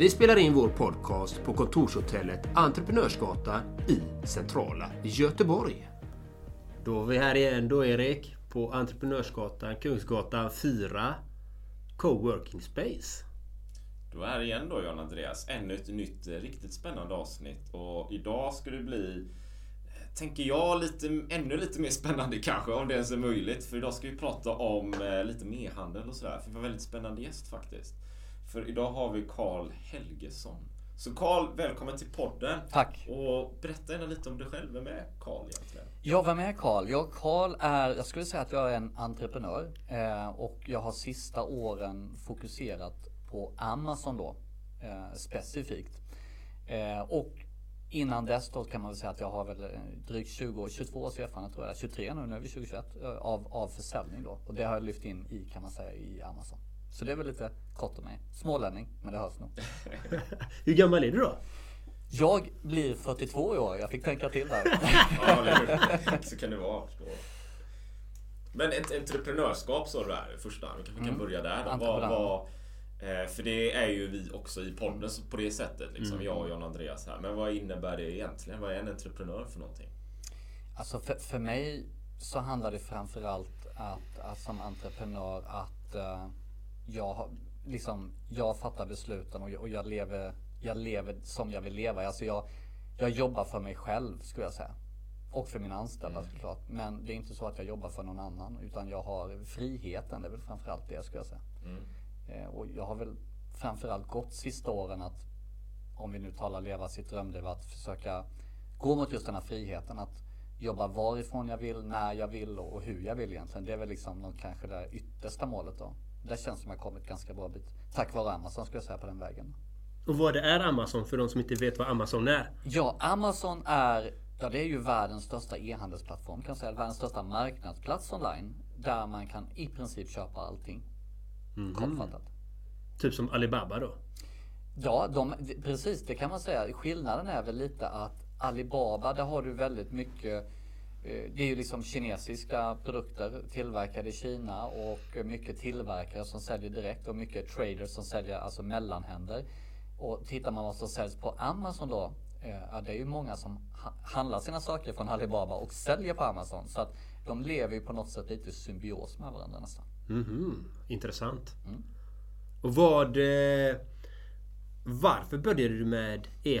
Vi spelar in vår podcast på kontorshotellet Entreprenörsgatan i centrala Göteborg. Då är vi här igen då Erik på Entreprenörsgatan, Kungsgatan 4, Coworking Space. Då är det igen då John Andreas, ännu ett nytt eh, riktigt spännande avsnitt och idag ska det bli eh, Tänker jag lite, ännu lite mer spännande kanske om det ens är möjligt. För idag ska vi prata om eh, lite e-handel och sådär. För vi har en väldigt spännande gäst faktiskt. För idag har vi Karl Helgesson. Så Karl, välkommen till podden. Tack. Och berätta gärna lite om dig själv. Vem är Karl egentligen? Ja, vem är Karl? Jag, Karl är, jag skulle säga att jag är en entreprenör. Eh, och jag har sista åren fokuserat på Amazon då. Eh, specifikt. Eh, och innan dess då kan man väl säga att jag har väl drygt 20 år, 22 års erfarenhet tror jag. 23 nu, nu är vi 2021. eh, Av, av försäljning då. Och det har jag lyft in i kan man säga i Amazon. Så det är väl lite kort om mig. Smålänning, men det hörs nog. Hur gammal är du då? Jag blir 42 i år. Jag fick tänka till där. Ja? Så kan det vara. Men ett entreprenörskap sa du där första. Vi kanske kan Mm. börja där. Då. Vad, vad, eh, för det är ju vi också i podden på det sättet. Liksom, Mm. Jag och John Andreas här. Men vad innebär det egentligen? Vad är en entreprenör för någonting? Alltså för, för mig så handlar det framförallt att, att som entreprenör att eh, jag, liksom, jag fattar besluten och jag, och jag, lever, jag lever som jag vill leva. Alltså jag, jag jobbar för mig själv skulle jag säga. Och för mina anställda såklart. Men det är inte så att jag jobbar för någon annan. Utan jag har friheten. Det är väl framförallt det skulle jag säga. Eh, och jag har väl framförallt gått sista åren att om vi nu talar leva sitt drömliv, att försöka gå mot just den här friheten. Att jobba varifrån jag vill, när jag vill och hur jag vill egentligen. Det är väl liksom någon, kanske det yttersta målet då. Det känns som jag kommit ganska bra bit. Tack vare Amazon skulle jag säga på den vägen. Och vad det är Amazon för de som inte vet vad Amazon är? Ja, Amazon är, ja det är ju världens största e-handelsplattform kan säga. Världens största marknadsplats online. Där man kan i princip köpa allting. Kortfattat. Typ som Alibaba då? Ja, de, precis det kan man säga. Skillnaden är väl lite att Alibaba, där har du väldigt mycket det är ju liksom kinesiska produkter tillverkade i Kina och mycket tillverkare som säljer direkt och mycket traders som säljer alltså mellanhänder. Och tittar man vad som säljs på Amazon då, eh, ja, det är ju många som ha- handlar sina saker från Alibaba och säljer på Amazon. Så att de lever ju på något sätt lite i symbios med varandra nästan. Mhm, intressant. Och vad... Eh, varför började du med e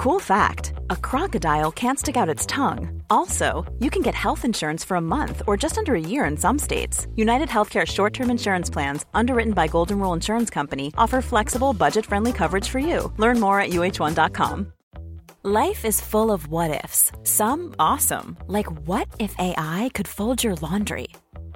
Cool fact a crocodile can't stick out its tongue. Also, you can get health insurance for a month or just under a year in some states. United Healthcare short term insurance plans, underwritten by Golden Rule Insurance Company, offer flexible, budget friendly coverage for you. Learn more at uh1.com. Life is full of what ifs, some awesome, like what if AI could fold your laundry?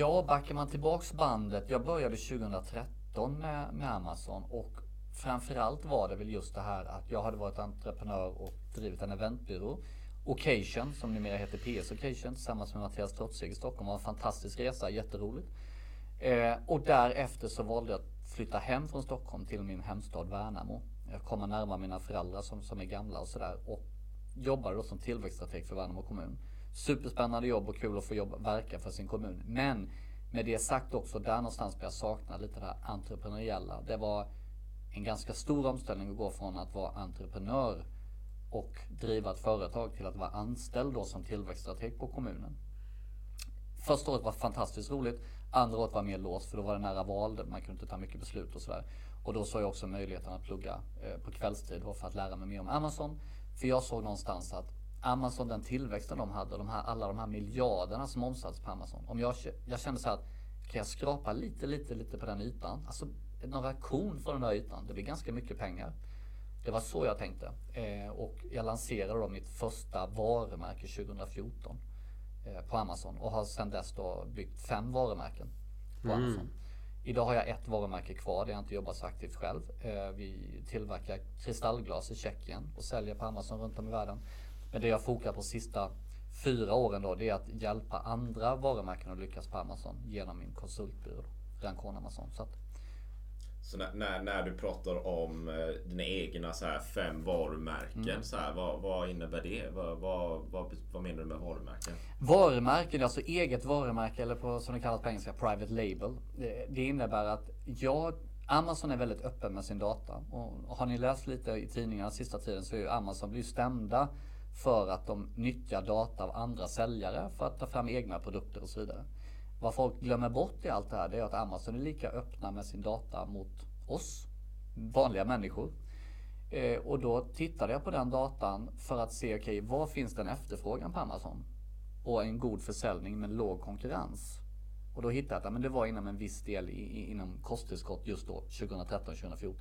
Ja, backar man tillbaks bandet. Jag började 2013 med, med Amazon och framförallt var det väl just det här att jag hade varit entreprenör och drivit en eventbyrå. Occasion, som numera heter PS Occasion, tillsammans med Mattias Trotzig i Stockholm. Det var en fantastisk resa, jätteroligt. Eh, och därefter så valde jag att flytta hem från Stockholm till min hemstad Värnamo. Jag kommer närmare mina föräldrar som, som är gamla och sådär. Och jobbade då som tillväxtstrateg för Värnamo kommun. Superspännande jobb och kul att få jobba, verka för sin kommun. Men med det sagt också, där någonstans började jag sakna lite det här entreprenöriella. Det var en ganska stor omställning att gå från att vara entreprenör och driva ett företag till att vara anställd då som tillväxtstrateg på kommunen. Första året var fantastiskt roligt. Andra året var mer låst för då var det nära val. Man kunde inte ta mycket beslut och sådär. Och då såg jag också möjligheten att plugga eh, på kvällstid för att lära mig mer om Amazon. För jag såg någonstans att Amazon, den tillväxten de hade, de här, alla de här miljarderna som omsattes på Amazon. Om jag, jag kände så här att kan jag skrapa lite, lite, lite på den ytan. Alltså några korn från den där ytan. Det blir ganska mycket pengar. Det var så jag tänkte. Eh, och jag lanserade då mitt första varumärke 2014 eh, på Amazon och har sedan dess då byggt fem varumärken på mm. Amazon. Idag har jag ett varumärke kvar där jag inte jobbar så aktivt själv. Eh, vi tillverkar kristallglas i Tjeckien och säljer på Amazon runt om i världen. Men det jag fokar på sista fyra åren då, det är att hjälpa andra varumärken att lyckas på Amazon genom min konsultbyrå, Rancon Amazon. Så, att... så när, när, när, du pratar om eh, dina egna så här, fem varumärken, mm. så här, vad, vad, innebär det? Vad, vad, vad, vad, menar du med varumärken? Varumärken, alltså eget varumärke eller på, som det kallas på engelska, private label. Det, det innebär att jag Amazon är väldigt öppen med sin data. Och har ni läst lite i tidningarna sista tiden så är ju Amazon blir stämda för att de nyttjar data av andra säljare för att ta fram egna produkter och så vidare. Vad folk glömmer bort i allt det här det är att Amazon är lika öppna med sin data mot oss, vanliga människor. Eh, och då tittade jag på den datan för att se, okej, okay, var finns den efterfrågan på Amazon? Och en god försäljning med låg konkurrens. Och då hittade jag att det var inom en viss del i, inom kosttillskott just då, 2013-2014.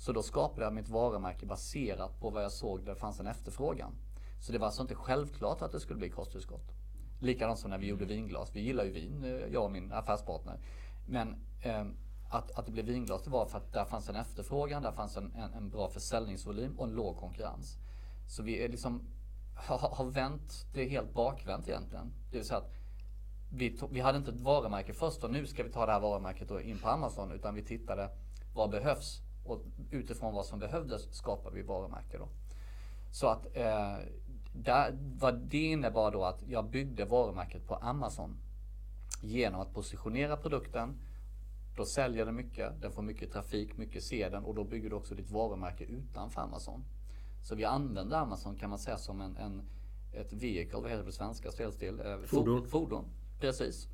Så då skapade jag mitt varumärke baserat på vad jag såg där det fanns en efterfrågan. Så det var alltså inte självklart att det skulle bli kosttillskott. Likadant som när vi gjorde vinglas. Vi gillar ju vin, eh, jag och min affärspartner. Men eh, att, att det blev vinglas det var för att där fanns en efterfrågan, där fanns en, en, en bra försäljningsvolym och en låg konkurrens. Så vi är liksom har, har vänt det helt bakvänt egentligen. Det vill säga att vi, tog, vi hade inte ett varumärke först och nu ska vi ta det här varumärket in på Amazon utan vi tittade vad behövs och utifrån vad som behövdes skapar vi varumärke då. Så att eh, där, vad det innebar då att jag byggde varumärket på Amazon genom att positionera produkten. Då säljer den mycket, den får mycket trafik, mycket ser den och då bygger du också ditt varumärke utanför Amazon. Så vi använder Amazon kan man säga som en, en ett vehicle, vad heter det på svenska? Eh, fordon. Fordon, precis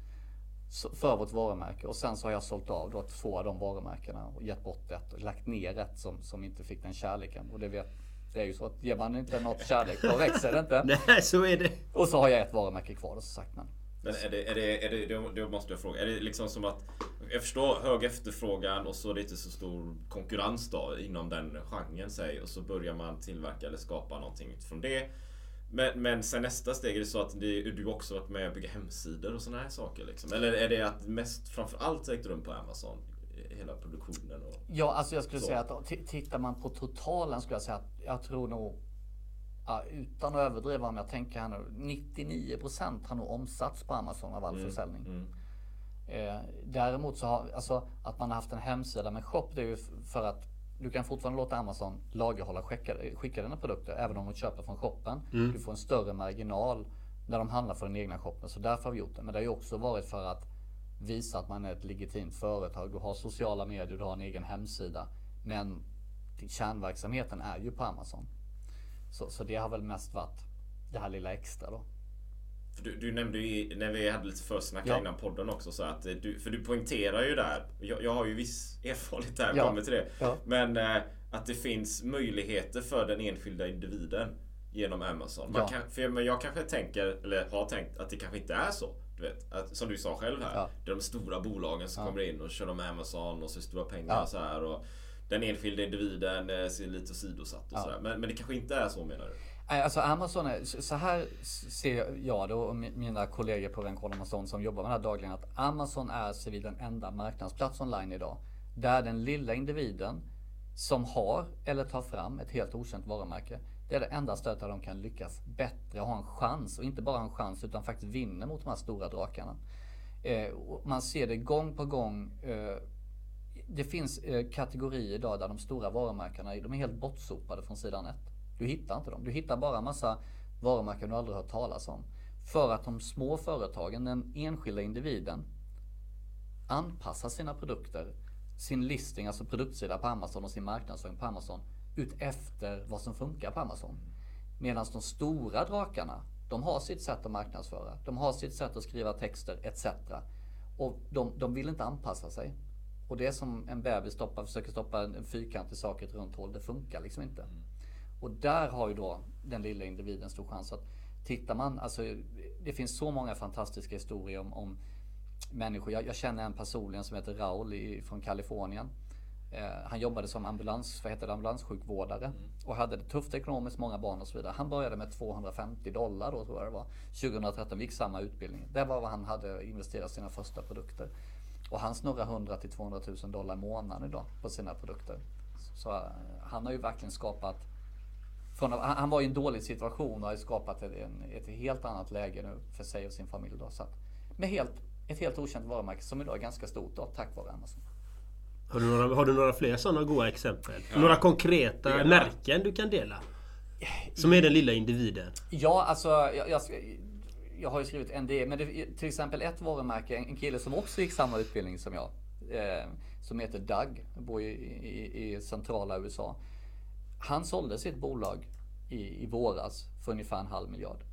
för vårt varumärke och sen så har jag sålt av då två av de varumärkena och gett bort ett och lagt ner ett som, som inte fick den kärleken. Och det, vet, det är ju så att ger man inte något kärlek då växer det inte. Nej, så är det. Och så har jag ett varumärke kvar då, så sagt. Men, men är det, är det, är det, då måste jag fråga, är det liksom som att Jag förstår hög efterfrågan och så är det inte så stor konkurrens då inom den genren säg och så börjar man tillverka eller skapa någonting utifrån det. Men, men sen nästa steg, är det så att det, du också varit med och bygga hemsidor och sådana här saker? Liksom? Eller är det att mest framförallt ägt rum på Amazon? Hela produktionen? Och ja, alltså jag skulle så. säga att tittar man på totalen skulle jag säga att jag tror nog Ja, utan att överdriva om jag tänker här nu. 99% har nog omsatts på Amazon av all mm, försäljning. Mm. Eh, däremot så har, alltså att man har haft en hemsida med shop det är ju för att du kan fortfarande låta Amazon lagerhålla skicka, skicka dina produkter även om de köper från shoppen. Mm. Du får en större marginal när de handlar för den egna shoppen. Så därför har vi gjort det. Men det har ju också varit för att visa att man är ett legitimt företag. Du har sociala medier, du har en egen hemsida. Men kärnverksamheten är ju på Amazon. Så, så det har väl mest varit det här lilla extra då. För du, du nämnde ju när vi hade lite försnack ja. innan podden också så att du, för du poängterar ju där. Jag, jag har ju viss erfarenhet här, ja. kommer till det. Ja. Men eh, att det finns möjligheter för den enskilda individen genom Amazon. Man kan, för, men jag kanske tänker, eller har tänkt att det kanske inte är så. Du vet, att, som du sa själv här. Ja. Det är de stora bolagen som kommer in och kör med Amazon och så stora pengar och så här. Och den enskilda individen eh, ser lite sidosatt och sådär. Men, men det kanske inte är så menar du? Alltså Amazon är, så här ser jag då och mina kollegor på Rencon Amazon som jobbar med det här dagligen att Amazon är civil den enda marknadsplats online idag. Där den lilla individen som har eller tar fram ett helt okänt varumärke. Det är det enda stället där de kan lyckas bättre och ha en chans och inte bara en chans utan faktiskt vinna mot de här stora drakarna. Eh, man ser det gång på gång eh, det finns eh, kategorier idag där de stora varumärkena de är helt bortsopade från sidan ett. Du hittar inte dem. Du hittar bara massa varumärken du aldrig hört talas om. För att de små företagen, den enskilda individen, anpassar sina produkter, sin listing, alltså produktsida på Amazon och sin marknadsföring på Amazon ut efter vad som funkar på Amazon. Medan de stora drakarna, de har sitt sätt att marknadsföra. De har sitt sätt att skriva texter etc. Och de, de vill inte anpassa sig. Och det är som en bebis stoppar, försöker stoppa en fyrkantig sak i ett runt hål. Det funkar liksom inte. Mm. Och där har ju då den lilla individen stor chans. att Tittar man, alltså det finns så många fantastiska historier om, om människor. Jag, jag, känner en personligen som heter Raul i, från Kalifornien. Eh, han jobbade som ambulans, vad heter det, ambulanssjukvårdare mm. och hade det tufft ekonomiskt, många barn och så vidare. Han började med 250 dollar då tror jag det var. 2013 gick samma utbildning. Det var vad han hade investerat sina första produkter. Och han snurrar 100 till 200 000 dollar i månaden idag på sina produkter. Så uh, han har ju verkligen skapat från, han var i en dålig situation och har skapat ett, en, ett helt annat läge nu för sig och sin familj. Då, så att, med helt, ett helt okänt varumärke som idag är ganska stort då, tack vare Amazon. Har du några, har du några fler sådana goda exempel? Ja. Några konkreta dela. märken du kan dela? Som är den lilla individen. Ja, alltså jag, jag, jag har ju skrivit NDE, men det, till exempel ett varumärke, en kille som också gick samma utbildning som jag. Eh, som heter Doug, bor i, i, i, centrala USA. Han sålde sitt bolag i, i våras för ungefär en halv miljard.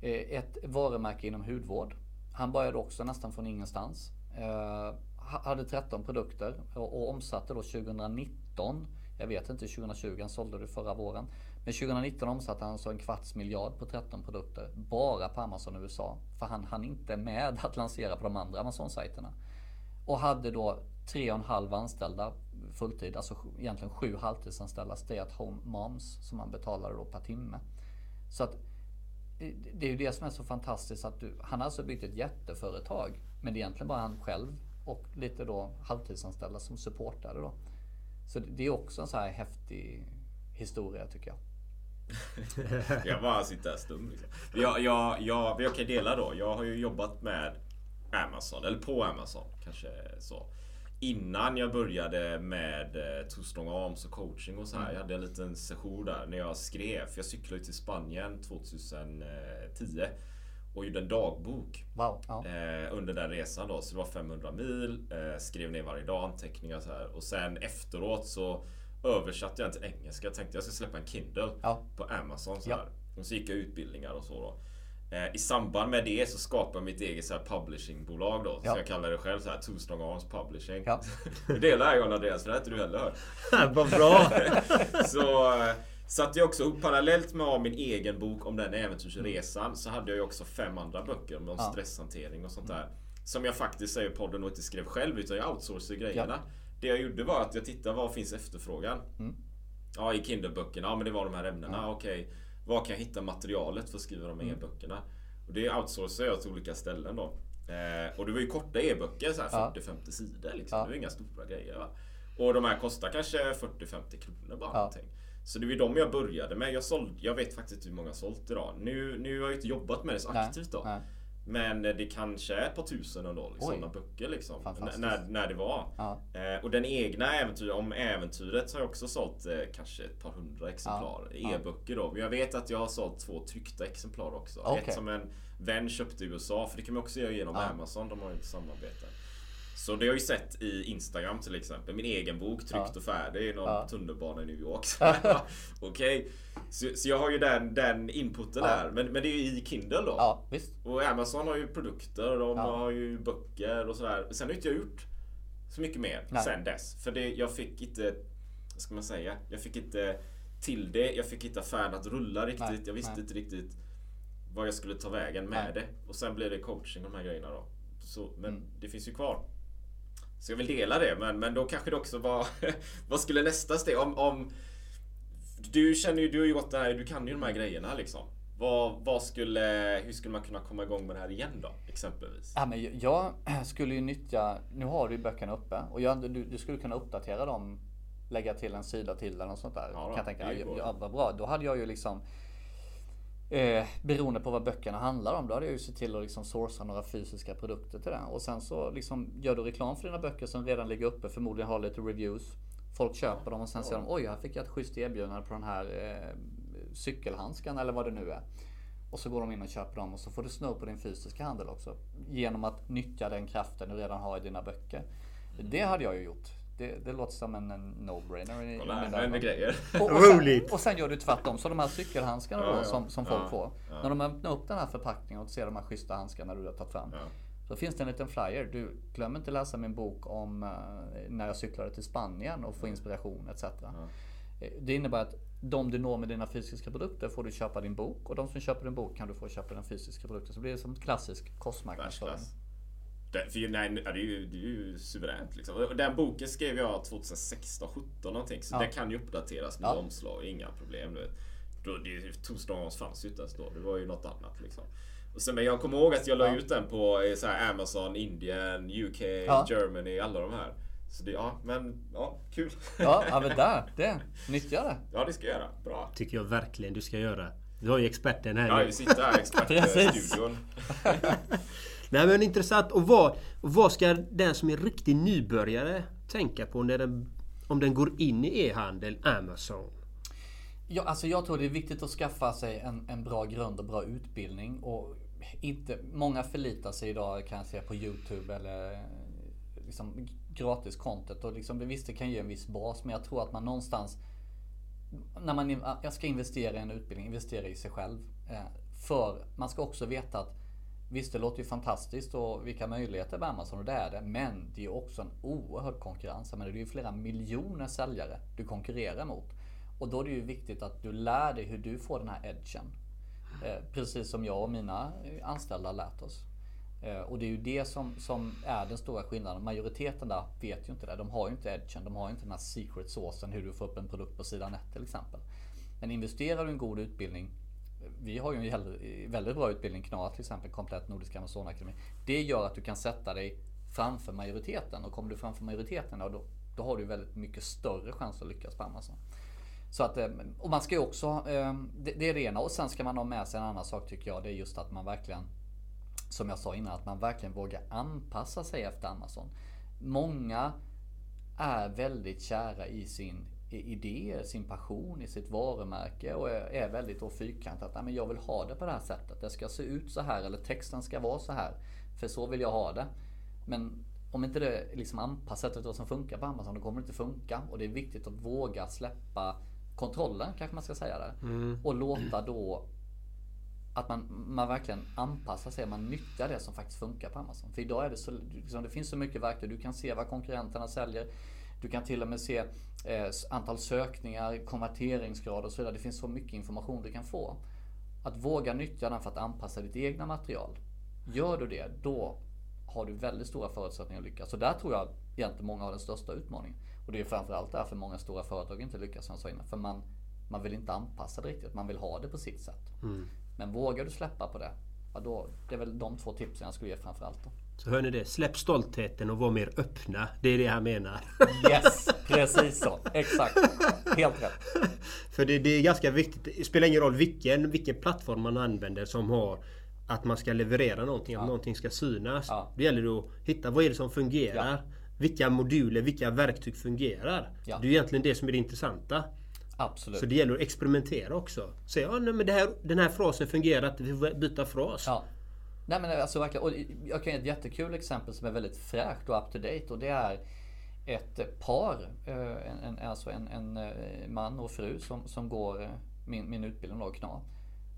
Eh, ett varumärke inom hudvård. Han började också nästan från ingenstans. Eh, hade 13 produkter och, och omsatte då 2019, jag vet inte 2020, han sålde det förra våren. Men 2019 omsatte han så en kvarts miljard på 13 produkter. Bara på Amazon USA. För han hann inte med att lansera på de andra Amazon-sajterna. Och hade då 3,5 anställda fulltid. Alltså egentligen sju halvtidsanställda stay at home moms som man betalade då per timme. Så att eh, det är ju det som är så fantastiskt att du, han har alltså byggt ett jätteföretag. Men det är egentligen bara han själv och lite då halvtidsanställda som supportade då. Så det är också en så här häftig historia tycker jag. jag bara sitter här stum. Liksom. Jag, jag, jag, jag kan dela då. Jag har ju jobbat med Amazon, eller på Amazon kanske så. Innan jag började med eh, Strong Arms och coaching och så här. Mm. Jag hade en liten session där när jag skrev. För jag cyklade till Spanien 2010 och gjorde en dagbok wow, ja. eh, under den resan då. Så det var 500 mil. Eh, skrev ner varje dag anteckningar så här. Och sen efteråt så översatte jag den till engelska. Jag tänkte jag ska släppa en Kindle ja. på Amazon. Så här. Och så gick jag utbildningar och så då. Eh, I samband med det så skapade jag mitt eget så här publishingbolag då. Ja. Så jag kallar det själv så här Two Strong Arms Publishing. Ja. det delar jag Andreas för det har inte du heller hört. Vad bra! så eh, satte jag också upp parallellt med min egen bok om den äventyrsresan. Så hade jag ju också fem andra böcker om ja. stresshantering och sånt där. Som jag faktiskt säger podden och inte skrev själv utan jag outsourcade grejerna. Ja. Det jag gjorde var att jag tittade var finns efterfrågan. Mm. Ja, i Kindle-böckerna. Ja, men det var de här ämnena. Ja. Okej. Var kan jag hitta materialet för att skriva de här mm. e-böckerna? Och det outsourcar jag till olika ställen då. Eh, och det var ju korta e-böcker, så 40-50 sidor. Liksom. Ja. Det var inga stora grejer. Va? Och de här kostar kanske 40-50 kronor bara. Ja. Någonting. Så det var de jag började med. Jag, såld, jag vet faktiskt inte hur många jag sålt idag. Nu, nu har jag inte jobbat med det så aktivt då. Nej. Men det kanske är ett par tusen ändå. Liksom, sådana böcker liksom. När, när det var. Ja. Eh, och den egna äventyr, om äventyret har jag också sålt eh, kanske ett par hundra exemplar. Ja. E-böcker då. Men jag vet att jag har sålt två tryckta exemplar också. Okay. Ett som en vän köpte i USA. För det kan man också göra genom ja. Amazon. De har ju inte samarbete. Så det har jag ju sett i Instagram till exempel. Min egen bok tryckt och färdig i någon tunnelbana i New York. Okej. Okay. Så, så, jag har ju den, den inputen ja. där. Men, men det är ju i Kindle då. Ja, visst. Och Amazon har ju produkter. De har ju böcker och sådär. Sen har inte jag gjort så mycket mer Nej. sen dess. För det, jag fick inte... Vad ska man säga? Jag fick inte till det. Jag fick inte affären att rulla riktigt. Nej. Jag visste Nej. inte riktigt vad jag skulle ta vägen med det. Och sen blev det coaching och de här grejerna då. Så, men mm. det finns ju kvar. Så jag vill dela det, men, men då kanske det också var... vad skulle nästa steg? Om, om, du känner ju, du har gjort det här, du kan ju de här grejerna liksom. Vad, vad skulle, hur skulle man kunna komma igång med det här igen då? Exempelvis. Ja, men jag skulle ju nyttja, nu har du ju böckerna uppe och jag, du, du skulle kunna uppdatera dem. Lägga till en sida till eller något sånt där. Ja, kan jag tänka, ja, vad bra. Då hade jag ju liksom Eh, beroende på vad böckerna handlar om. Då hade jag ju sett till att liksom sourca några fysiska produkter till det. Och sen så liksom gör du reklam för dina böcker som redan ligger uppe. Förmodligen har lite reviews. Folk köper dem och sen säger de oj, här fick jag ett schysst erbjudande på den här eh, cykelhandskan eller vad det nu är. Och så går de in och köper dem och så får du snurr på din fysiska handel också. Genom att nyttja den kraften du redan har i dina böcker. Det hade jag ju gjort. Det, det låter som en, en no-brainer. Kolla här händer grejer. Och, och, sen, och sen gör du tvärtom. Så de här cykelhandskarna Ja, då, som, som folk Ja, får. ja. När de öppnar upp den här förpackningen och ser de här schyssta handskarna du har tagit fram. Så finns det en liten flyer. Du glöm inte läsa min bok om eh, när jag cyklade till Spanien och få inspiration etc. Eh, Det innebär att de du når med dina fysiska produkter får du köpa din bok och de som köper din bok kan du få köpa den fysiska produkten. Så blir det som klassisk kostmarknadsföring. Det, för, nej, det, är ju, det är ju suveränt liksom. Den boken skrev jag 2016, 17 någonting. Så Ja. det kan ju uppdateras med Ja. omslag, inga problem. Du vet. Då, det, Toastdowns fanns ju inte ens då. Det var ju något annat liksom. Och sen, men jag kommer ihåg att jag la Ja. ut den på eh, så här Amazon, Indien, UK, Ja. Germany, alla de här. Så det, ja, men ja, kul. Ja, ja men där, det. Nyttja det. ja, det ska jag göra. Bra. Tycker jag verkligen du ska göra. Du har ju experten här Ja, nu. vi sitter här i expertstudion. Nej men intressant. Och vad, vad ska den som är riktig nybörjare tänka på när den, om den går in i e-handel, Amazon? Ja, alltså jag tror det är viktigt att skaffa sig en, en bra grund och bra utbildning. Och inte, många förlitar sig idag kan jag säga på Youtube eller liksom gratis content. Och liksom, visst det kan ge en viss bas men jag tror att man någonstans när man jag ska investera i en utbildning, investera i sig själv. Eh, för man ska också veta att Visst det låter ju fantastiskt och vilka möjligheter med Amazon och det är det. Men det är också en oerhörd konkurrens. Menar, det är ju flera miljoner säljare du konkurrerar mot. Och då är det ju viktigt att du lär dig hur du får den här edgen. Eh, precis som jag och mina anställda har lärt oss. Eh, och det är ju det som, som är den stora skillnaden. Majoriteten där vet ju inte det. De har ju inte edgen. De har ju inte den här secret såsen hur du får upp en produkt på sidan 1 till exempel. Men investerar du i en god utbildning. Vi har ju en väldigt bra utbildning, KNA till exempel, komplett Nordiska Amazonakademi. Det gör att du kan sätta dig framför majoriteten. Och kommer du framför majoriteten, då, då har du väldigt mycket större chans att lyckas på Amazon. Så att, eh, och man ska ju också, eh, det, det är det ena. Och sen ska man ha med sig en annan sak tycker jag. Det är just att man verkligen, som jag sa innan, att man verkligen vågar anpassa sig efter Amazon. Många är väldigt kära i sin idé, sin passion, i sitt varumärke och är, väldigt då fyrkantat. "Nej, men Jag vill ha det på det här sättet. Det ska se ut så här eller texten ska vara så här. För så vill jag ha det. Men om inte det är liksom anpassat efter vad som funkar på Amazon, då kommer det inte funka. Och det är viktigt att våga släppa kontrollen, kanske man ska säga där. Och låta då att man, man verkligen anpassar sig, man nyttjar det som faktiskt funkar på Amazon. För idag är det så, liksom, det finns så mycket verktyg. Du kan se vad konkurrenterna säljer. Du kan till och med se eh, antal sökningar, konverteringsgrad och så vidare. Det finns så mycket information du kan få. Att våga nyttja den för att anpassa ditt egna material. Gör du det, då har du väldigt stora förutsättningar att lyckas. Så där tror jag egentligen många har den största utmaningen. Och det är framförallt därför många stora företag inte lyckas som jag sa innan. För man, man vill inte anpassa det riktigt, man vill ha det på sitt sätt. Men vågar du släppa på det, ja då, det är väl de två tipsen jag skulle ge framförallt. Då. Så hör ni det? Släpp stoltheten och var mer öppna. Det är det han menar. Yes, precis så. Exakt. Helt rätt. För det, det är ganska viktigt. Det spelar ingen roll vilken, vilken plattform man använder som har att man ska leverera någonting, att någonting ska synas. Ja. Det gäller då att hitta vad är det som fungerar. Vilka moduler, vilka verktyg fungerar. Ja. Det är egentligen det som är det intressanta. Absolut. Så det gäller att experimentera också. Säga ja, nej, men det här, den här frasen fungerar vi får byta fras. Ja. Nej men alltså verkligen. Och jag kan ge ett jättekul exempel som är väldigt fräscht och up to date. Och det är ett par, eh, en, en, alltså en, en eh, man och fru som, som går eh, min, min utbildning då, KNA.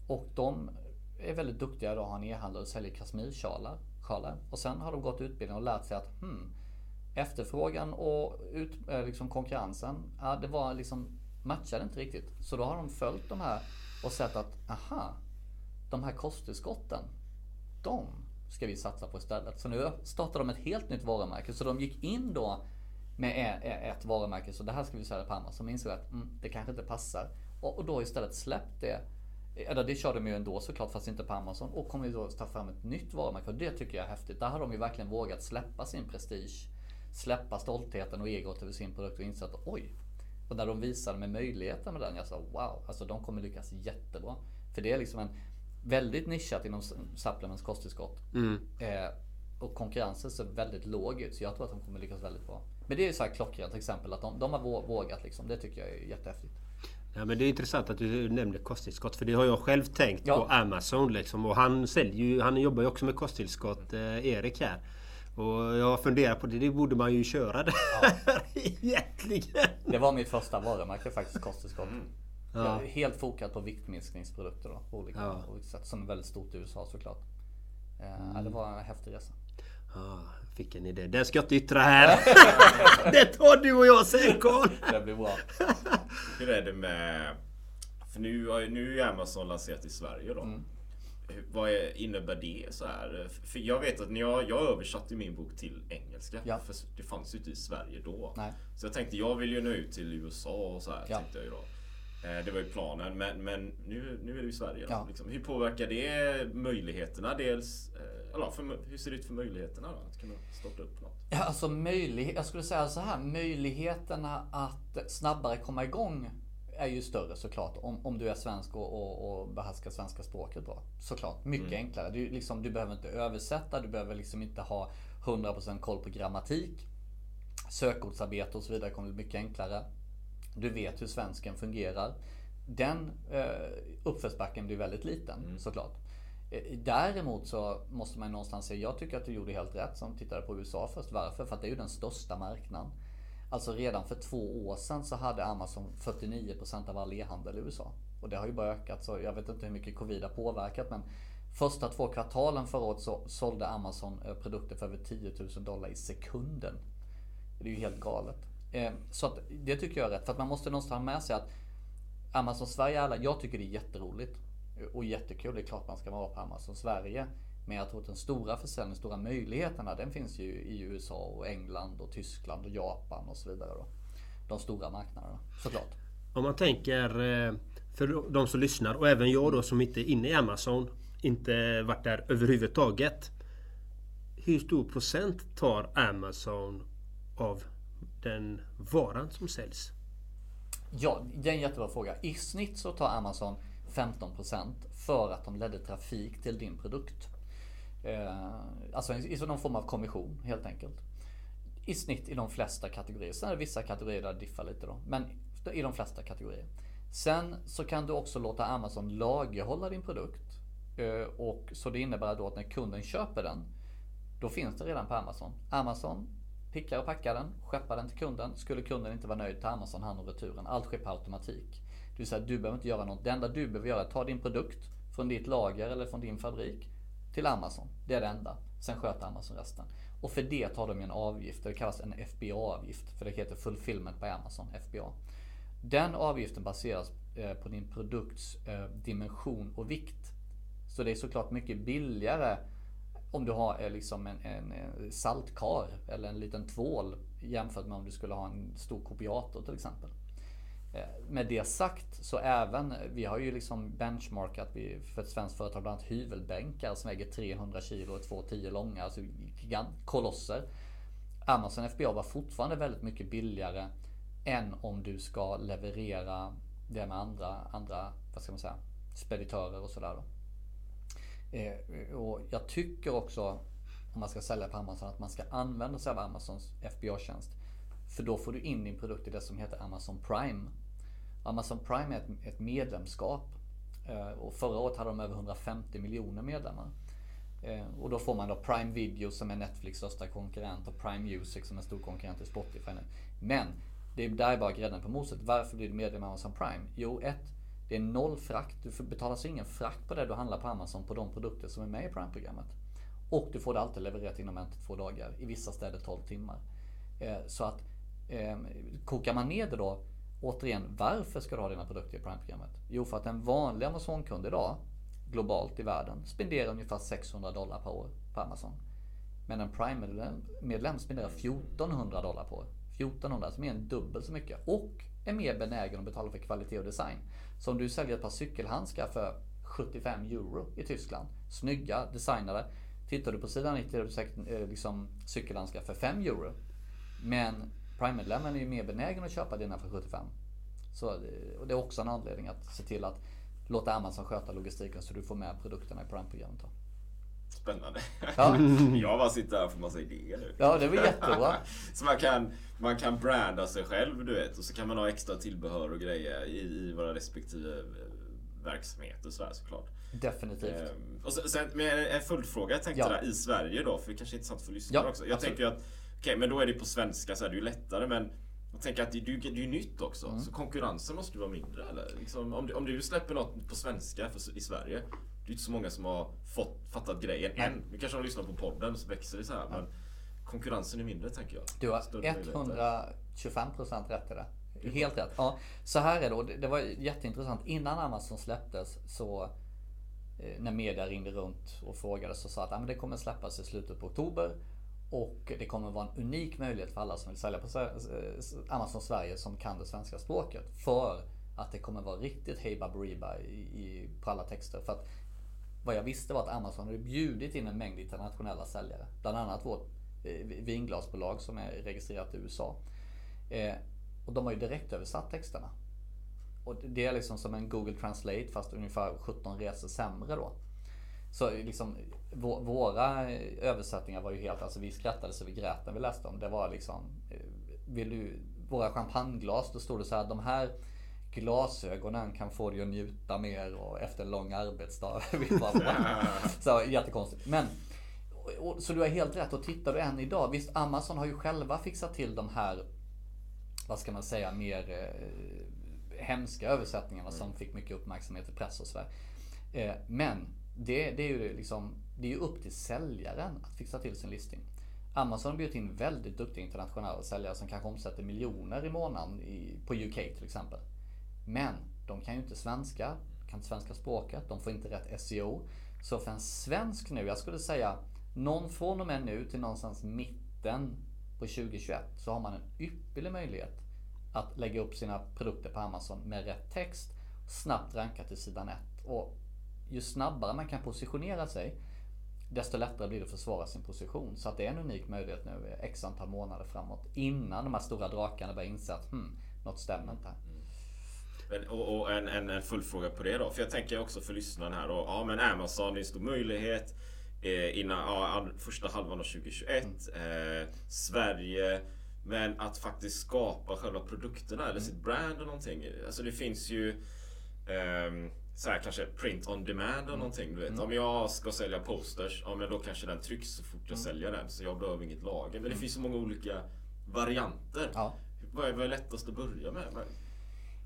Och de är väldigt duktiga idag, har en e-handel och säljer kashmirsjalar. sjalar. Och sen har de gått utbildning och lärt sig att hmm, efterfrågan och ut, eh, liksom konkurrensen, ja, det var liksom matchade inte riktigt. Så då har de följt de här och sett att aha, de här kosttillskotten, de ska vi satsa på istället. Så nu startar de ett helt nytt varumärke. Så de gick in då med e, e, ett varumärke, så det här ska vi sälja på Amazon. De insåg att mm, det kanske inte passar. Och, och då istället släppt det. Eller det kör de ju ändå såklart, fast inte på Amazon. Och kommer ju då ta fram ett nytt varumärke. Och det tycker jag är häftigt. Där har de ju verkligen vågat släppa sin prestige. Släppa stoltheten och egot över sin produkt och insett att oj. Och när de visade med möjligheter med den, jag sa wow, alltså de kommer lyckas jättebra. För det är liksom en väldigt nischat inom supplements kosttillskott. Eh, och konkurrensen ser väldigt låg ut. Så jag tror att de kommer lyckas väldigt bra. Men det är ju så här klockrent exempel att de, de har vå- vågat liksom. Det tycker jag är jättehäftigt. Ja, men det är intressant att du nämner kosttillskott för det har jag själv tänkt Ja. på Amazon liksom. Och han säljer ju, han jobbar ju också med kosttillskott, eh, Erik här. Och jag funderar på det, det borde man ju köra där egentligen. Det var mitt första varumärke faktiskt, kosttillskott. Jag är helt fokat på viktminskningsprodukter då, på olika, Ja. olika sätt. Som är väldigt stort i USA såklart. Eh, ja, Det var en häftig resa. Ja, jag fick en idé. Den ska jag inte yttra här. det tar du och jag sen Carl. Det blir bra. Hur är det med... För nu, har ju- nu är ju Amazon lanserat i Sverige då. Mm. Vad är, innebär det så här? För jag vet att när jag, jag översatte min bok till engelska. Ja. För det fanns ju inte i Sverige då. Nej. Så jag tänkte jag vill ju nå ut till USA och så här. Ja. Tänkte jag ju då. Eh, Det var ju planen. Men, men nu, nu är det i Sverige. Ja. liksom. Hur påverkar det möjligheterna? Dels, eh, eller, för, hur ser det ut för möjligheterna då? Att kunna starta upp något? Ja, alltså möjlighet, jag skulle säga så här. Möjligheterna att snabbare komma igång är ju större såklart. Om, om du är svensk och, och, och behärskar svenska språket bra. Såklart. Mycket enklare. Du, liksom, du behöver inte översätta. Du behöver liksom inte ha 100% koll på grammatik. Sökordsarbete och så vidare kommer bli mycket enklare. Du vet hur svensken fungerar. Den eh, uppförsbacken blir väldigt liten såklart. Eh, Däremot så måste man någonstans säga, jag tycker att du gjorde helt rätt som tittade på USA först. Varför? För att det är ju den största marknaden. Alltså redan för två år sedan så hade Amazon 49% av all e-handel i USA. Och det har ju bara ökat så jag vet inte hur mycket covid har påverkat men Första två kvartalen förra året så sålde Amazon eh, produkter för över 10 000 dollar i sekunden. Det är ju helt galet. Eh, så att det tycker jag är rätt. För att man måste någonstans ha med sig att Amazon Sverige, alla, jag tycker det är jätteroligt och jättekul. Det är klart man ska vara på Amazon Sverige. Men jag tror att den stora försäljningen, stora möjligheterna, den finns ju i USA och England och Tyskland och Japan och så vidare. Då. De stora marknaderna, såklart. Om man tänker eh, för de som lyssnar och även jag då som inte är inne i Amazon. Inte varit där överhuvudtaget. Hur stor procent tar Amazon av den varan som säljs? Ja, det är en jättebra fråga. I snitt så tar Amazon 15% för att de ledde trafik till din produkt. Eh, alltså i någon form av kommission helt enkelt. I snitt i de flesta kategorier. Sen är det vissa kategorier där det diffar lite då. Men i de flesta kategorier. Sen så kan du också låta Amazon lagerhålla din produkt. Eh, och så det innebär då att när kunden köper den då finns det redan på Amazon. Amazon pickar och packar den, skeppar den till kunden. Skulle kunden inte vara nöjd tar Amazon hand om returen. Allt sker på automatik. Det vill säga du behöver inte göra något. Det enda du behöver göra är att ta din produkt från ditt lager eller från din fabrik till Amazon. Det är det enda. Sen sköter Amazon resten. Och för det tar de en avgift. Det kallas en FBA-avgift. För det heter Fulfillment på Amazon, FBA. Den avgiften baseras eh, på din produkts eh, dimension och vikt. Så det är såklart mycket billigare om du har eh, liksom en, en saltkar eller en liten tvål jämfört med om du skulle ha en stor kopiator till exempel. Eh, med det sagt så även, vi har ju liksom benchmarkat vi, för ett svenskt företag bland annat hyvelbänkar som väger 300 kilo och 2,10 långa, alltså gigant, kolosser. Amazon FBA var fortfarande väldigt mycket billigare än om du ska leverera det med andra, andra vad ska man säga, speditörer och sådär. Eh, och jag tycker också, om man ska sälja på Amazon, att man ska använda sig av Amazons FBA-tjänst. För då får du in din produkt i det som heter Amazon Prime. Amazon Prime är ett, ett medlemskap. Eh, och förra året hade de över 150 miljoner medlemmar. Eh, och då får man då Prime Video som är Netflix största konkurrent och Prime Music som är en stor konkurrent till Spotify nu. Men det är där är bara grädden på moset. Varför blir du medlem i Amazon Prime? Jo, ett, det är noll frakt. Du betalar alltså ingen frakt på det du handlar på Amazon på de produkter som är med i Prime-programmet. Och du får det alltid levererat inom en till två dagar. I vissa städer 12 timmar. Eh, så att eh, kokar man ner det då Återigen, varför ska du ha dina produkter i Prime-programmet? Jo, för att en vanlig Amazon-kund idag globalt i världen spenderar ungefär 600 dollar per år på Amazon. Men en Prime-medlem spenderar 1400 dollar per år. 1400, som är en dubbelt så mycket. Och är mer benägen att betala för kvalitet och design. Så om du säljer ett par cykelhandskar för 75 euro i Tyskland, snygga, designade. Tittar du på sidan 90 har du säkert eh, liksom cykelhandskar för 5 euro. Men Prime-medlemmen är ju mer benägen att köpa dina för 75. Så, eh, och det är också en anledning att se till att låta Amazon sköta logistiken så du får med produkterna i Prime-programmet. Spännande. Ja. Jag bara sitter här och får massa idéer nu. Ja, det var jättebra. Så man kan, man kan branda sig själv, du vet. Och så kan man ha extra tillbehör och grejer i, i våra respektive eh, verksamheter så här, såklart. Definitivt. Ehm, och sen, sen, men en följdfråga jag tänkte Ja. där i Sverige då, för det kanske är intressant för lyssnare Ja, också. Jag absolut. tänker att, okej men då är det på svenska så är det ju lättare men jag tänker att det, det, det är ju nytt också, Mm. så konkurrensen måste ju vara mindre eller? Liksom, om, du, om du släpper något på svenska för, i Sverige, det är inte så många som har fått, fattat grejen än. Nu kanske de lyssnar på podden och så växer det så här, men konkurrensen är mindre tänker jag. Du har Större möjligheter. 125% rätt i det. Helt rätt. Ja, så här är det. och det. Det var jätteintressant. Innan Amazon släpptes så eh, när media ringde runt och frågade så sa att ah, men det kommer släppas i slutet på oktober. Och det kommer vara en unik möjlighet för alla som vill sälja på eh, Amazon Sverige som kan det svenska språket. För att det kommer vara riktigt hej baberiba på alla texter. För att vad jag visste var att Amazon hade bjudit in en mängd internationella säljare. Bland annat vårt eh, vinglasbolag som är registrerat i USA. Eh, och de har ju direkt översatt texterna. Och det är liksom som en Google Translate fast ungefär 17 resor sämre då. Så liksom vå- våra översättningar var ju helt, alltså vi skrattade så vi grät när vi läste dem. Det var liksom, eh, vill du, våra champagneglas, då stod det så här, de här glasögonen kan få dig att njuta mer och efter en lång arbetsdag. Så jättekonstigt. Men, och, så du har helt rätt och tittar du än idag, visst Amazon har ju själva fixat till de här, vad ska man säga, mer eh, hemska översättningarna som fick mycket uppmärksamhet i press och sådär. Eh, men det, det är ju liksom, det är ju upp till säljaren att fixa till sin listing. Amazon har bjudit in väldigt duktiga internationella säljare som kanske omsätter miljoner i månaden i, på UK till exempel. Men de kan ju inte svenska, kan inte svenska språket, de får inte rätt SEO. Så för en svensk nu, jag skulle säga någon från och med nu till någonstans mitten på 2021 så har man en ypperlig möjlighet att lägga upp sina produkter på Amazon med rätt text, snabbt ranka till sidan 1. Och ju snabbare man kan positionera sig, desto lättare blir det att försvara sin position. Så att det är en unik möjlighet nu x antal månader framåt innan de här stora drakarna börjar inse att hmm, något stämmer inte här. Men, och, och en, en, en följdfråga på det då. För jag tänker också för lyssnaren här. Och, ja men Amazon, det är en stor möjlighet. Eh, innan ja, första halvan av 2021. Eh, Sverige. Men att faktiskt skapa själva produkterna eller sitt brand och någonting. Alltså det finns ju ehm, så här kanske print on demand eller någonting. Du vet. Om jag ska sälja posters, ja men då kanske den trycks så fort jag säljer den. Så jag behöver inget lager. Men det finns så många olika varianter. Ja. Vad är, vad är lättast att börja med?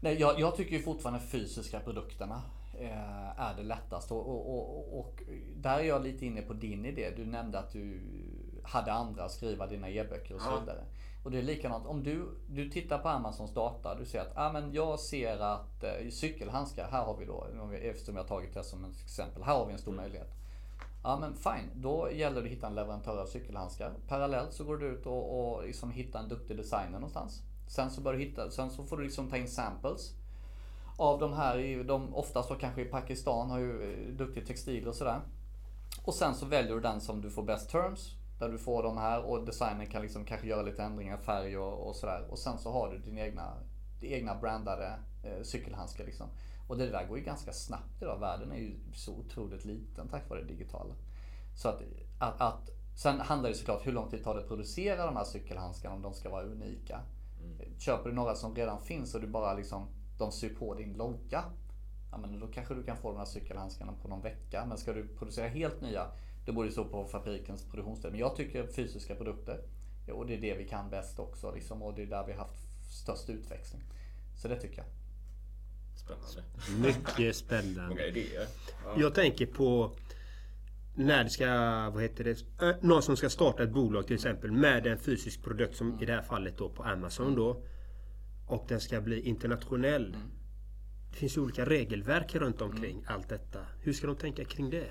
Nej, jag, jag tycker ju fortfarande fysiska produkterna eh, är det lättaste. Och, och, och, och där är jag lite inne på din idé. Du nämnde att du hade andra att skriva dina e-böcker och så Ja. vidare. Och det är likadant. Om du, du tittar på Amazons data. Du ser att ah, men jag ser att eh, cykelhandskar, här har vi då, eftersom jag har tagit det som ett exempel. Här har vi en stor möjlighet. Ja men fine, då gäller det att hitta en leverantör av cykelhandskar. Parallellt så går du ut och, och liksom hitta en duktig designer någonstans. Sen så, bör du hitta, sen så får du liksom ta in samples. Av de här, i- de, oftast då kanske i Pakistan har ju eh, duktig textil och sådär. Och sen så väljer du den som du får best terms. Där du får de här och designen kan liksom kanske göra lite ändringar, färg och, och sådär. Och sen så har du din egna, din egna brandade eh, cykelhandskar liksom. Och det där går ju ganska snabbt idag. Världen är ju så otroligt liten tack vare det digitala. Så att, att, att Sen handlar det såklart hur lång tid tar det att producera de här cykelhandskarna om de ska vara unika. Köper du några som redan finns och du bara liksom, de syr på din logga. Ja men då kanske du kan få de här cykelhandskarna på någon vecka. Men ska du producera helt nya, då borde det stå på fabrikens produktionsstöd. Men jag tycker fysiska produkter, och det är det vi kan bäst också. Liksom, och det är där vi har haft störst utväxling. Så det tycker jag. Spännande. Mycket Många spännande. idéer. Ja. Jag tänker på när det ska, vad heter det, någon som ska starta ett bolag till exempel med en fysisk produkt som i det här fallet då på Amazon då. Och den ska bli internationell. Det finns ju olika regelverk runt omkring allt detta. Hur ska de tänka kring det?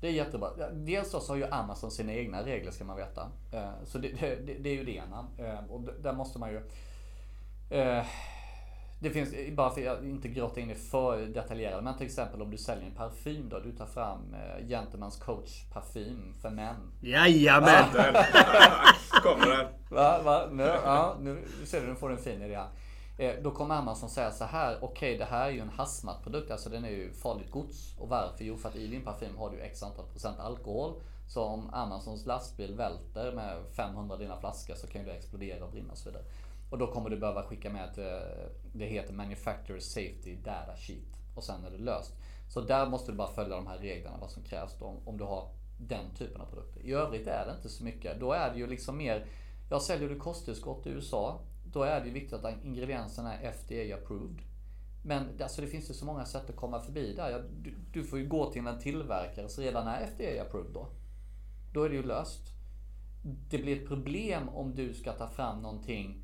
Det är jättebra. Dels så har ju Amazon sina egna regler ska man veta. Eh, Så det, det, det är ju det ena. Eh, Och där måste man ju... eh, Det finns, bara för att inte grotta in i för detaljerat, men till exempel om du säljer en parfym då. Du tar fram eh, Gentleman's Coach parfym för män. Jajamän! Kommer den. Va? Va? Nu, ja, nu ser du, nu får du en fin idé här. Eh, då kommer Amazon säga så här, okej okay, det här är ju en hazmat-produkt, alltså den är ju farligt gods. Och varför? Jo för att i din parfym har du x antal procent alkohol. Så om Amazons lastbil välter med 500 dina flaskor så kan ju det explodera och brinna och så vidare. Och då kommer du behöva skicka med ett, eh, det heter Manufacturer Safety Data Sheet. Och sen är det löst. Så där måste du bara följa de här reglerna, vad som krävs då, om du har den typen av produkter. I övrigt är det inte så mycket. Då är det ju liksom mer, jag säljer du kosttillskott i USA. Då är det ju viktigt att ingredienserna är FDA approved. Men alltså, det finns ju så många sätt att komma förbi där. Du, du får ju gå till en tillverkare som redan är FDA approved då. Då är det ju löst. Det blir ett problem om du ska ta fram någonting,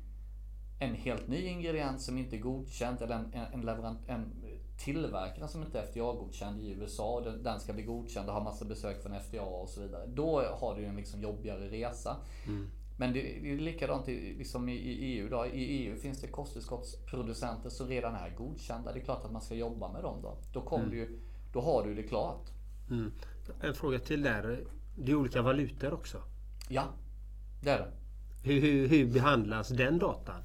en helt ny ingrediens som inte är godkänd eller en, en, leverant, en tillverkare som inte är FDA-godkänd i USA och den ska bli godkänd och ha massa besök från FDA och så vidare. Då har du ju en liksom jobbigare resa. Mm. Men det är likadant liksom i EU. Då. I EU finns det kosttillskottsproducenter som redan är godkända. Det är klart att man ska jobba med dem då. Då, kommer mm. du, då har du det klart. Mm. En fråga till där. Det är olika valutor också? Ja, det är det. Hur, hur, hur behandlas den datan?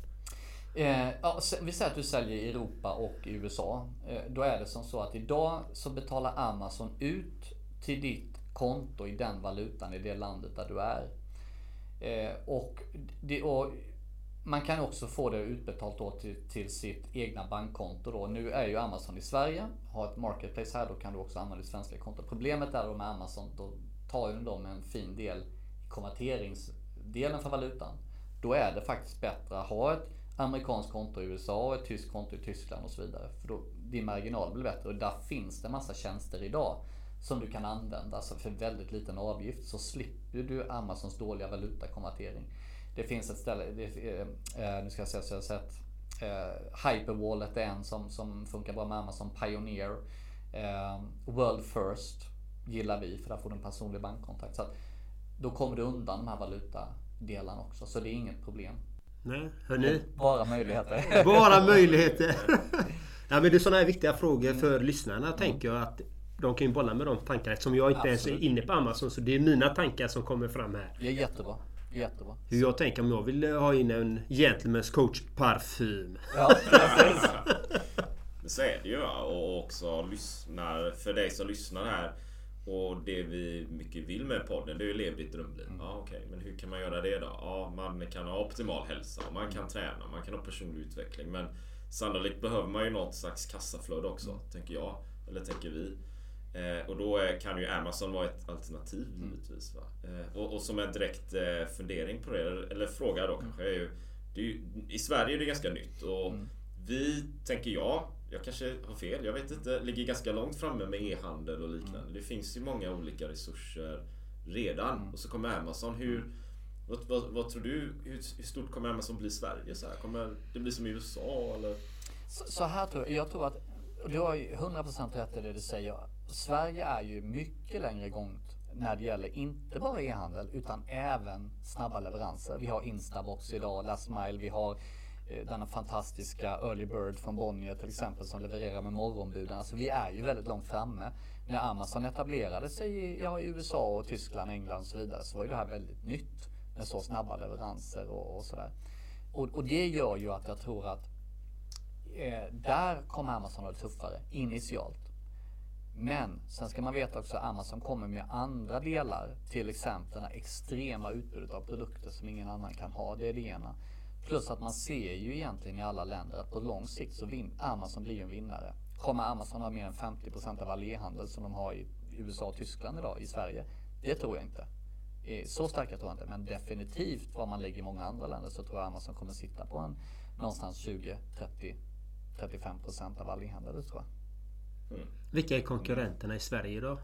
Eh, ja, vi säger att du säljer i Europa och i USA. Eh, då är det som så att idag så betalar Amazon ut till ditt konto i den valutan i det landet där du är. Eh, och, det, och, man kan också få det utbetalt då till, till sitt egna bankkonto. Då. Nu är ju Amazon i Sverige, har ett marketplace här, då kan du också använda ditt svenska konto. Problemet är då med Amazon, då tar ju de en fin del i konverteringsdelen för valutan. Då är det faktiskt bättre att ha ett amerikanskt konto i USA och ett tyskt konto i Tyskland och så vidare. För då, din marginal blir bättre och där finns det massa tjänster idag som du kan använda alltså för väldigt liten avgift så slipper du Amazons dåliga valutakonvertering. Det finns ett ställe, det, eh, nu ska jag säga så jag har sett eh, Hyperwallet är en som, som funkar bra med Amazon Pioneer. Eh, World First gillar vi för där får du en personlig bankkontakt. Så att, då kommer du undan de här valutadelarna också så det är inget problem. Nej, hörni. Bara möjligheter. Bara möjligheter. ja, men det är sådana här viktiga frågor för lyssnarna mm. tänker jag att de kan ju bolla med de tankarna eftersom jag inte Absolut. ens är inne på Amazon. Så det är mina tankar som kommer fram här. Det är jättebra. Jättebra. Hur jag tänker om jag vill ha in en Gentlemen's Coach parfym. Ja, så är det ju och också lyssnar, för dig som lyssnar här och det vi mycket vill med podden det är ju lev ditt drömliv. Mm. Ja, okay. Men hur kan man göra det då? Ja, man kan ha optimal hälsa, man kan träna, man kan ha personlig utveckling. Men sannolikt behöver man ju något slags kassaflöde också, mm. tänker jag. Eller tänker vi. Eh, och då kan ju Amazon vara ett alternativ mm. givetvis. Va? Eh, och, och, som en direkt eh, fundering på det, eller fråga då mm. kanske, är ju, är ju, I Sverige är det ganska nytt och mm. vi, tänker jag, jag kanske har fel, jag vet inte, ligger ganska långt framme med e-handel och liknande. Mm. Det finns ju många olika resurser redan. Mm. Och så kommer Amazon. Hur, vad, vad, vad tror du, hur, hur, stort kommer Amazon bli i Sverige? Så här? Kommer det bli som i USA eller? Så, så här tror jag, jag tror att du har ju 100% rätt i det du säger. Sverige är ju mycket längre gångt när det gäller inte bara e-handel utan även snabba leveranser. Vi har Instabox idag, Last Mile, vi har eh, denna fantastiska Early Bird från Bonnier till exempel som levererar med morgonbuden. Alltså vi är ju väldigt långt framme. När Amazon etablerade sig i, ja, i USA och Tyskland, England och så vidare så var ju det här väldigt nytt med så snabba leveranser och, och sådär. Och, och, det gör ju att jag tror att eh, där kommer Amazon vara tuffare initialt. Men sen ska man veta också att Amazon kommer med andra delar, till exempel det extrema utbudet av produkter som ingen annan kan ha. Det är det ena. Plus att man ser ju egentligen i alla länder att på lång sikt så vin Amazon blir en vinnare. Kommer Amazon ha mer än 50% av all e-handel som de har i USA och Tyskland idag i Sverige? Det tror jag inte. Eh, så starka tror jag inte, men definitivt var man lägger i många andra länder så tror jag Amazon kommer sitta på en någonstans 20, 30, 35% av all e-handel. Det tror jag. Mm. Vilka är konkurrenterna i Sverige då?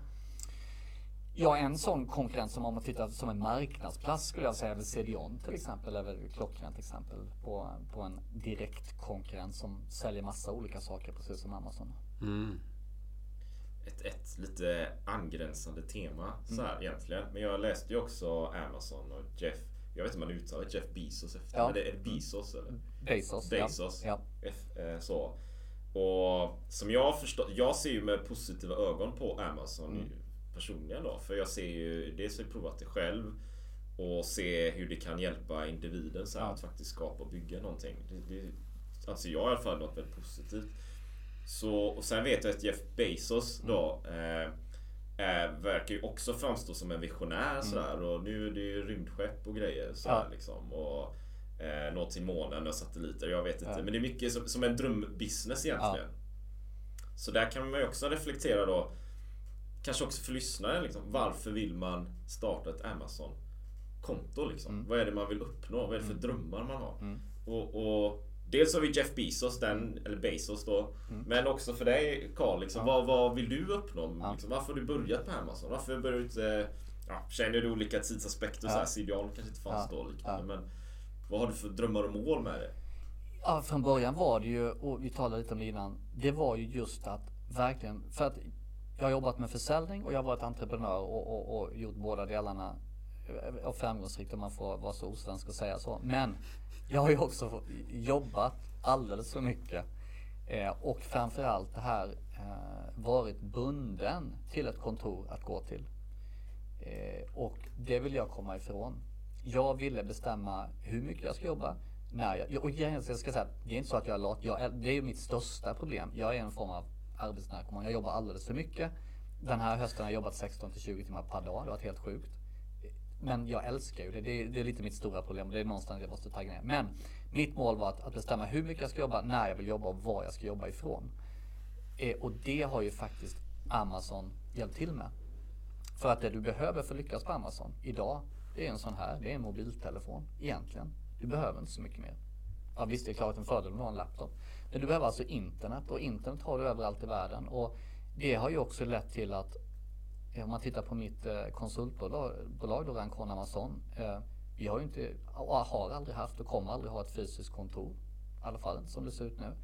Ja, en sån konkurrent som om man tittar som en marknadsplats skulle jag säga är väl CDON till exempel, väl klockrent exempel på, på en direkt konkurrent som säljer massa olika saker precis som Amazon. Mm. Ett, ett lite angränsande tema så här mm. egentligen. Men jag läste ju också Amazon och Jeff jag vet inte om man uttalar Jeff Bezos efter. Ja. Men det är Bezos eller? Bezos. Bezos. Ja. F, eh, så. Och som jag har förstått, jag ser ju med positiva ögon på Amazon. Mm personligen då. För jag ser ju, dels har jag provat det själv och se hur det kan hjälpa individen så här, ja. att faktiskt skapa och bygga någonting. Det, det, anser jag i alla fall, något väldigt positivt. Så, och sen vet jag att Jeff Bezos då eh, eh, verkar ju också framstå som en visionär mm. sådär. Och nu är det ju rymdskepp och grejer sådär ja. liksom. Och eh, nå till månen och satelliter. Jag vet inte. Ja. Men det är mycket som, som en drömbusiness egentligen. Ja. Så där kan man ju också reflektera då. Kanske också för lyssnaren liksom. Varför vill man starta ett Amazon-konto liksom? Mm. Vad är det man vill uppnå? Vad är det för mm. drömmar man har? Mm. Och, och, Dels har vi Jeff Bezos, den, eller Bezos då. Mm. Men också för dig Carl, liksom, ja. vad, vad vill du uppnå? Liksom, varför har du börjat på Amazon? Varför började du inte... Ja, känner du olika tidsaspekter? Ja. Så här, CDON kanske inte fanns ja. då liknande. Men vad har du för drömmar och mål med det? Ja, från början var det ju, och vi talade lite om det innan. Det var ju just att verkligen, för att jag har jobbat med försäljning och jag har varit entreprenör och, och, och gjort båda delarna eh, och framgångsrikt om man får vara så osvensk och säga så. Men jag har ju också jobbat alldeles för mycket. Eh, och framförallt det här eh, varit bunden till ett kontor att gå till. Eh, och det vill jag komma ifrån. Jag ville bestämma hur mycket jag ska jobba. När jag, och jag ska säga, det är inte så att jag är lat. Jag, det är ju mitt största problem. Jag är en form av arbetsnarkoman. Jag jobbar alldeles för mycket. Den här hösten har jag jobbat 16 till 20 timmar per dag. Det har varit helt sjukt. Men jag älskar ju det. det. är, det är lite mitt stora problem. Det är någonstans jag måste tagga ner. Men mitt mål var att, att bestämma hur mycket jag ska jobba, när jag vill jobba och var jag ska jobba ifrån. Eh, och det har ju faktiskt Amazon hjälpt till med. För att det du behöver för att lyckas på Amazon idag, det är en sån här, det är en mobiltelefon egentligen. Du behöver inte så mycket mer. Ja, visst, det är klart en fördel om du har en laptop. Men du behöver alltså internet och internet har du överallt i världen. Och det har ju också lett till att eh, om man tittar på mitt eh, konsultbolag då, Rancon Amazon. Eh, vi har ju inte, har aldrig haft och kommer aldrig ha ett fysiskt kontor. I alla fall inte som det ser ut nu.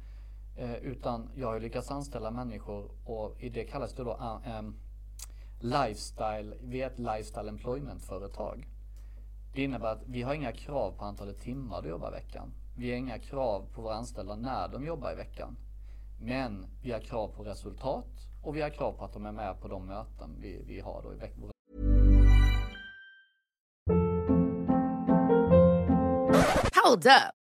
Utan jag har lyckats anställa människor och i det kallas det då um, lifestyle, vi är ett lifestyle employment företag. Det innebär att vi har inga krav på antalet timmar du jobbar i veckan. Vi har inga krav på våra anställda när de jobbar i veckan. Men vi har krav på resultat och vi har krav på att de är med på de möten vi, vi har då i veckan. Hold up.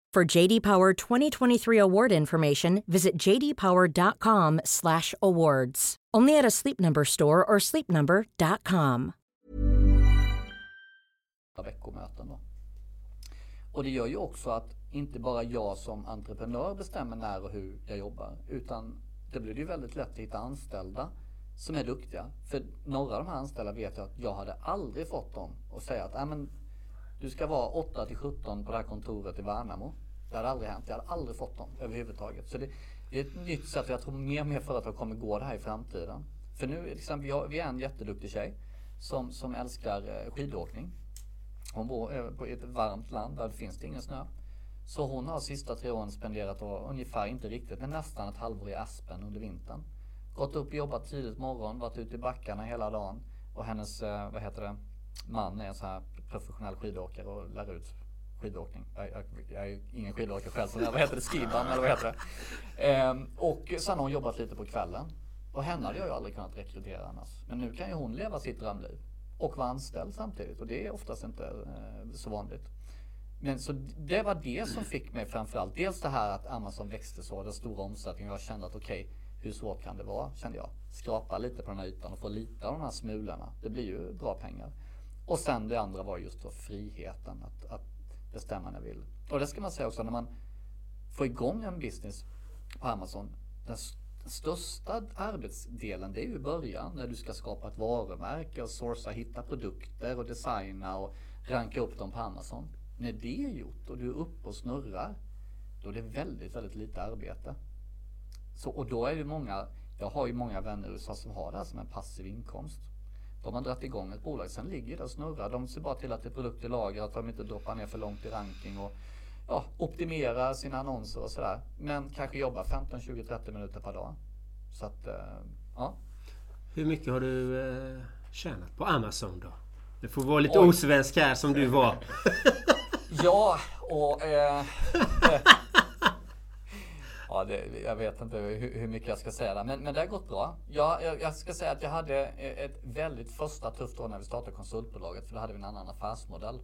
For JD Power 2023 award information, visit jdpower.com/awards. Only at a Sleep Number store or sleepnumber.com. Veckomöten då. Och det gör ju också att inte bara jag som entreprenör bestämmer när och hur jag jobbar. Utan det blir ju väldigt lätt att hitta anställda som är duktiga. För några av de här anställda vet jag att jag hade aldrig fått dem att säga att men, du ska vara 8 till 17 på det här kontoret i Värnamo. Det hade aldrig hänt. Jag hade aldrig fått dem överhuvudtaget. Så det, det är ett nytt sätt. Jag tror mer och mer företag kommer gå det här i framtiden. För nu, liksom, vi, har, vi är en jätteduktig tjej som, som älskar eh, skidåkning. Hon bor eh, på ett varmt land där det finns det ingen snö. Så hon har sista tre åren spenderat då, ungefär, inte riktigt, men nästan ett halvår i Aspen under vintern. Gått upp och jobbat tidigt morgon, varit ute i backarna hela dagen. Och hennes, eh, vad heter det, man är så här professionell skidåkare och lär ut skidåkning. Jag, jag, jag är ingen skidåkare själv, så vad heter det, skiban eller vad heter det? Ehm, och sen har hon jobbat lite på kvällen. Och henne hade jag ju aldrig kunnat rekrytera annars. Men nu kan ju hon leva sitt drömliv. Och vara anställd samtidigt. Och det är oftast inte eh, så vanligt. Men så det var det som fick mig framförallt. Dels det här att Amazon växte så, den stora omsättningen. Jag kände att okej, okay, hur svårt kan det vara? Kände jag. Skrapa lite på den här ytan och få lite av de här smulorna. Det blir ju bra pengar. Och sen det andra var just då friheten att, att bestämma när jag vill. Och det ska man säga också när man får igång en business på Amazon. Den den största arbetsdelen det är ju i början när du ska skapa ett varumärke och sourca, hitta produkter och designa och ranka upp dem på Amazon. När det är gjort och du är uppe och snurrar, då är det väldigt, väldigt lite arbete. Så, och då är det många, jag har ju många vänner i USA som har det här som en passiv inkomst. De har dragit igång ett bolag, sen ligger det och snurrar. De ser bara till att det är produkter lager, att de inte droppar ner för långt i ranking och ja, optimera sina annonser och sådär. Men kanske jobba 15, 20, 30 minuter per dag. Så att, eh, ja. Hur mycket har du eh, tjänat på Amazon då? Det får vara lite Oj. osvensk här som du var. Ja, och... Eh, ja, det, jag vet inte hur, hur mycket jag ska säga där. Men, men det har gått bra. Jag, jag, jag ska säga att jag hade ett väldigt första tufft år när vi startade konsultbolaget. För då hade vi en annan affärsmodell.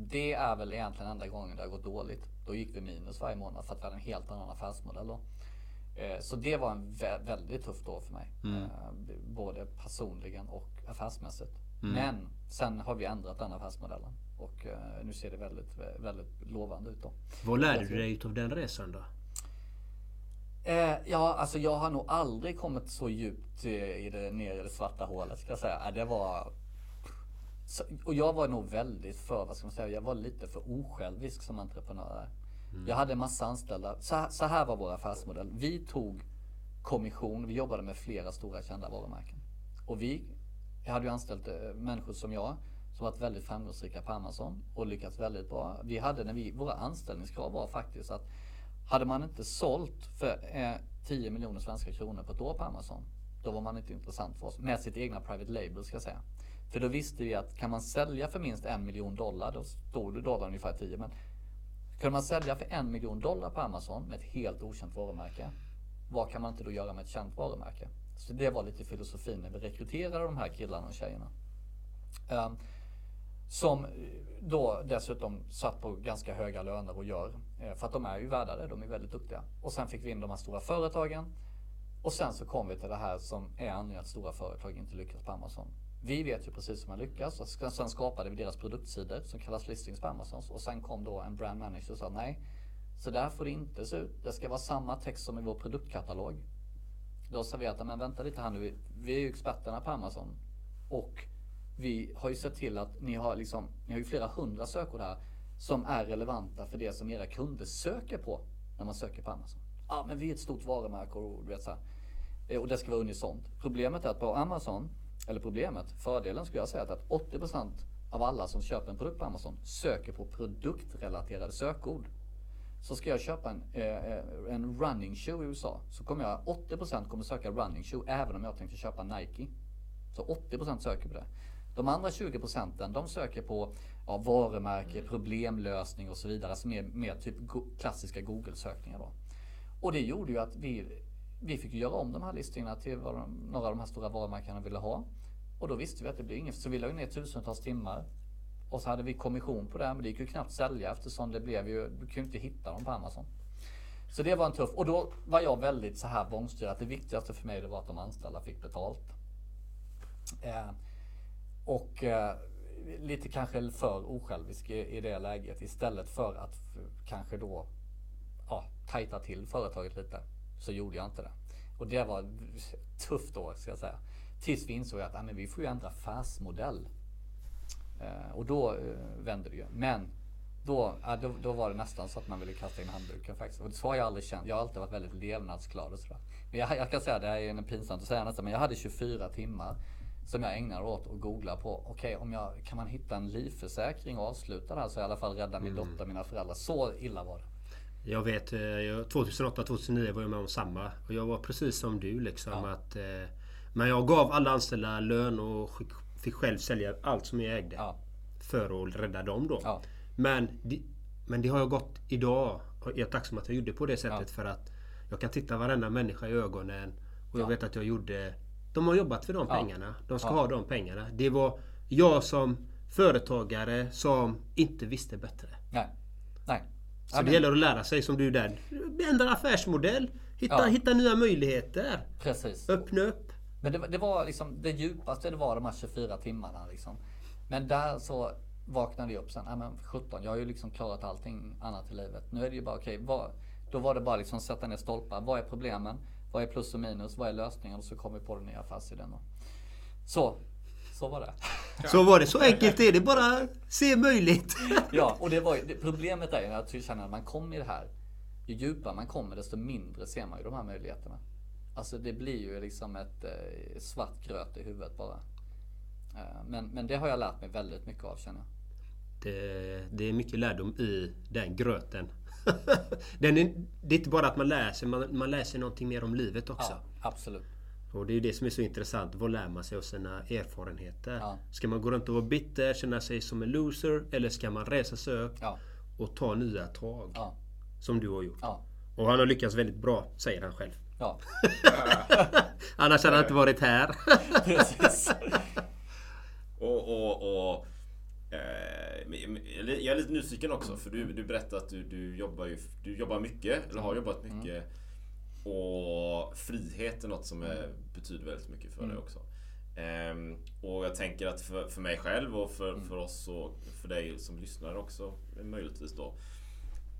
Det är väl egentligen enda gången det har gått dåligt. Då gick vi minus varje månad för att vi hade en helt annan affärsmodell då. Eh, Så det var en vä- väldigt tufft år för mig. Eh, Både personligen och affärsmässigt. Men sen har vi ändrat den affärsmodellen. Och eh, nu ser det väldigt, väldigt lovande ut då. Vad lärde du dig av den resan då? Eh, ja, alltså jag har nog aldrig kommit så djupt eh, i det, ner i det svarta hålet ska jag säga. Eh, Det var... Och jag var nog väldigt för, vad ska man säga, jag var lite för osjälvisk som entreprenör. Jag hade en massa anställda. Så, här- så här var vår affärsmodell. Vi tog kommission, vi jobbade med flera stora kända varumärken. Och vi jag hade ju anställt eh, människor som jag som varit väldigt framgångsrika på Amazon och lyckats väldigt bra. Vi hade när vi, våra anställningskrav var faktiskt att hade man inte sålt för eh, 10 miljoner svenska kronor på ett år på Amazon, då var man inte intressant för oss. Med sitt egna private label ska jag säga. För då visste vi att kan man sälja för minst en miljon dollar, då stod det dollar ungefär 10, men kunde man sälja för en miljon dollar på Amazon med ett helt okänt varumärke, vad kan man inte då göra med ett känt varumärke? Så det var lite filosofin när vi rekryterade de här killarna och tjejerna. Um, som då dessutom satt på ganska höga löner och gör. Eh, för att de är ju värda det, de är väldigt duktiga. Och sen fick vi in de här stora företagen. Och sen så kom vi till det här som är anledningen att stora företag inte lyckas på Amazon. Vi vet ju precis hur man lyckas. Och sen- skapade vi deras produktsidor som kallas listings på Amazon. Och sen kom då en brand manager och sa nej. Så där får det inte se ut. Det ska vara samma text som i vår produktkatalog. Då sa vi att, men vänta lite här nu. Vi- Vi är ju experterna på Amazon. Och vi har ju sett till att ni har liksom, ni har ju flera hundra sökord här som är relevanta för det som era kunder söker på när man söker på Amazon. Ja, men vi är ett stort varumärke och du vet så här. Eh, och det ska vara unisont. Problemet är att på Amazon, eller problemet, fördelen skulle jag säga är att 80% av alla som köper en produkt på Amazon söker på produktrelaterade sökord. Så ska jag köpa en, eh, eh en running shoe i USA så kommer jag 80% kommer söka running shoe även om jag tänkte köpa Nike. Så 80% söker på det. De andra 20% de söker på ja, varumärke, problemlösning och så vidare. som är mer typ go- klassiska Google-sökningar då. Och det gjorde ju att vi, vi fick göra om de här listorna till vad de, några av de här stora varumärkena ville ha. Och då visste vi att det blir inget. Så vi la ju ner tusentals timmar. Och så hade vi kommission på det, men det gick ju knappt sälja eftersom det blev ju, du kunde inte hitta dem på Amazon. Så det var en tuff, och då var jag väldigt så här bångstyrig att det viktigaste för mig det var att de anställda fick betalt. Eh, och eh, lite kanske för osjälvisk i, i det läget istället för att kanske då ja, tajta till företaget lite. Så gjorde jag inte det. Och det var tufft år, ska jag säga. Tills vi insåg att ja, men vi får ju ändra affärsmodell. Eh, och då eh, vände det ju. Men då, ja, då, då var det nästan så att man ville kasta in handduken faktiskt. Och så har jag aldrig känt. Jag har alltid varit väldigt levnadsglad och sådär. Men jag, jag kan säga, det här är pinsamt att säga nästan, men jag hade 24 timmar som jag ägnade åt att googla på. Okej, om jag kan man hitta en livförsäkring och avsluta det här så jag i alla fall rädda min dotter och mina föräldrar. Så illa var det. Jag vet, eh, jag- 2008-2009 var jag med om samma. Och jag var precis som du liksom. Ja. Att, eh, men jag gav alla anställda lön och fick själv sälja allt som jag ägde. Ja. För att rädda dem då. Ja. Men, det, men det har jag gått idag. Och jag är tacksam att jag gjorde på det sättet. För att jag kan titta varenda människa i ögonen. Och jag Ja. vet att jag gjorde... De har jobbat för de pengarna. De ska Ja. ha de pengarna. Det var jag som företagare som inte visste bättre. Nej. Nej. Så Ja, det gäller att lära sig som du där. Ändra affärsmodell. Hitta, Ja. hitta nya möjligheter. Precis. Öppna upp. Men det, var- det var liksom det djupaste det var de här 24 timmarna liksom. Men där så vaknade jag upp sen. Ja men 17, jag har ju liksom klarat allting annat i livet. Nu är det ju bara okej, vad- då var det bara liksom sätta ner stolpar. Vad är problemen? Vad är plus och minus? Vad är lösningen? Och så kom vi på den nya affärsidén. Så, så var det. Så var det. Så enkelt är det. Bara se möjligt. Ja, och det var ju, problemet är ju att jag känner att man kommer i det här. Ju djupare man kommer desto mindre ser man ju de här möjligheterna. Alltså det blir ju liksom ett eh, svart gröt i huvudet bara. Eh, men, men det har jag lärt mig väldigt mycket av känner jag. Det, det är mycket lärdom i den gröten. den är, det är inte bara att man lär sig, man, man lär sig någonting mer om livet också. Ja, absolut. Och det är ju det som är så intressant. Vad lär man sig av sina erfarenheter? Ja. Ska man gå runt och vara bitter, känna sig som en loser? Eller ska man resa sig upp Ja, och ta nya tag? ja, Som du har gjort. ja, Och han har lyckats väldigt bra, säger han själv. ja. Annars hade han inte varit här. Precis. Och, och, och jag är lite nyfiken också för du, du berättade att du, du jobbar ju, du jobbar mycket, eller har jobbat mycket. Och frihet är något som är, betyder väldigt mycket för dig också. Ehm, och jag tänker att för, för mig själv och för, för oss och för dig som lyssnar också möjligtvis då.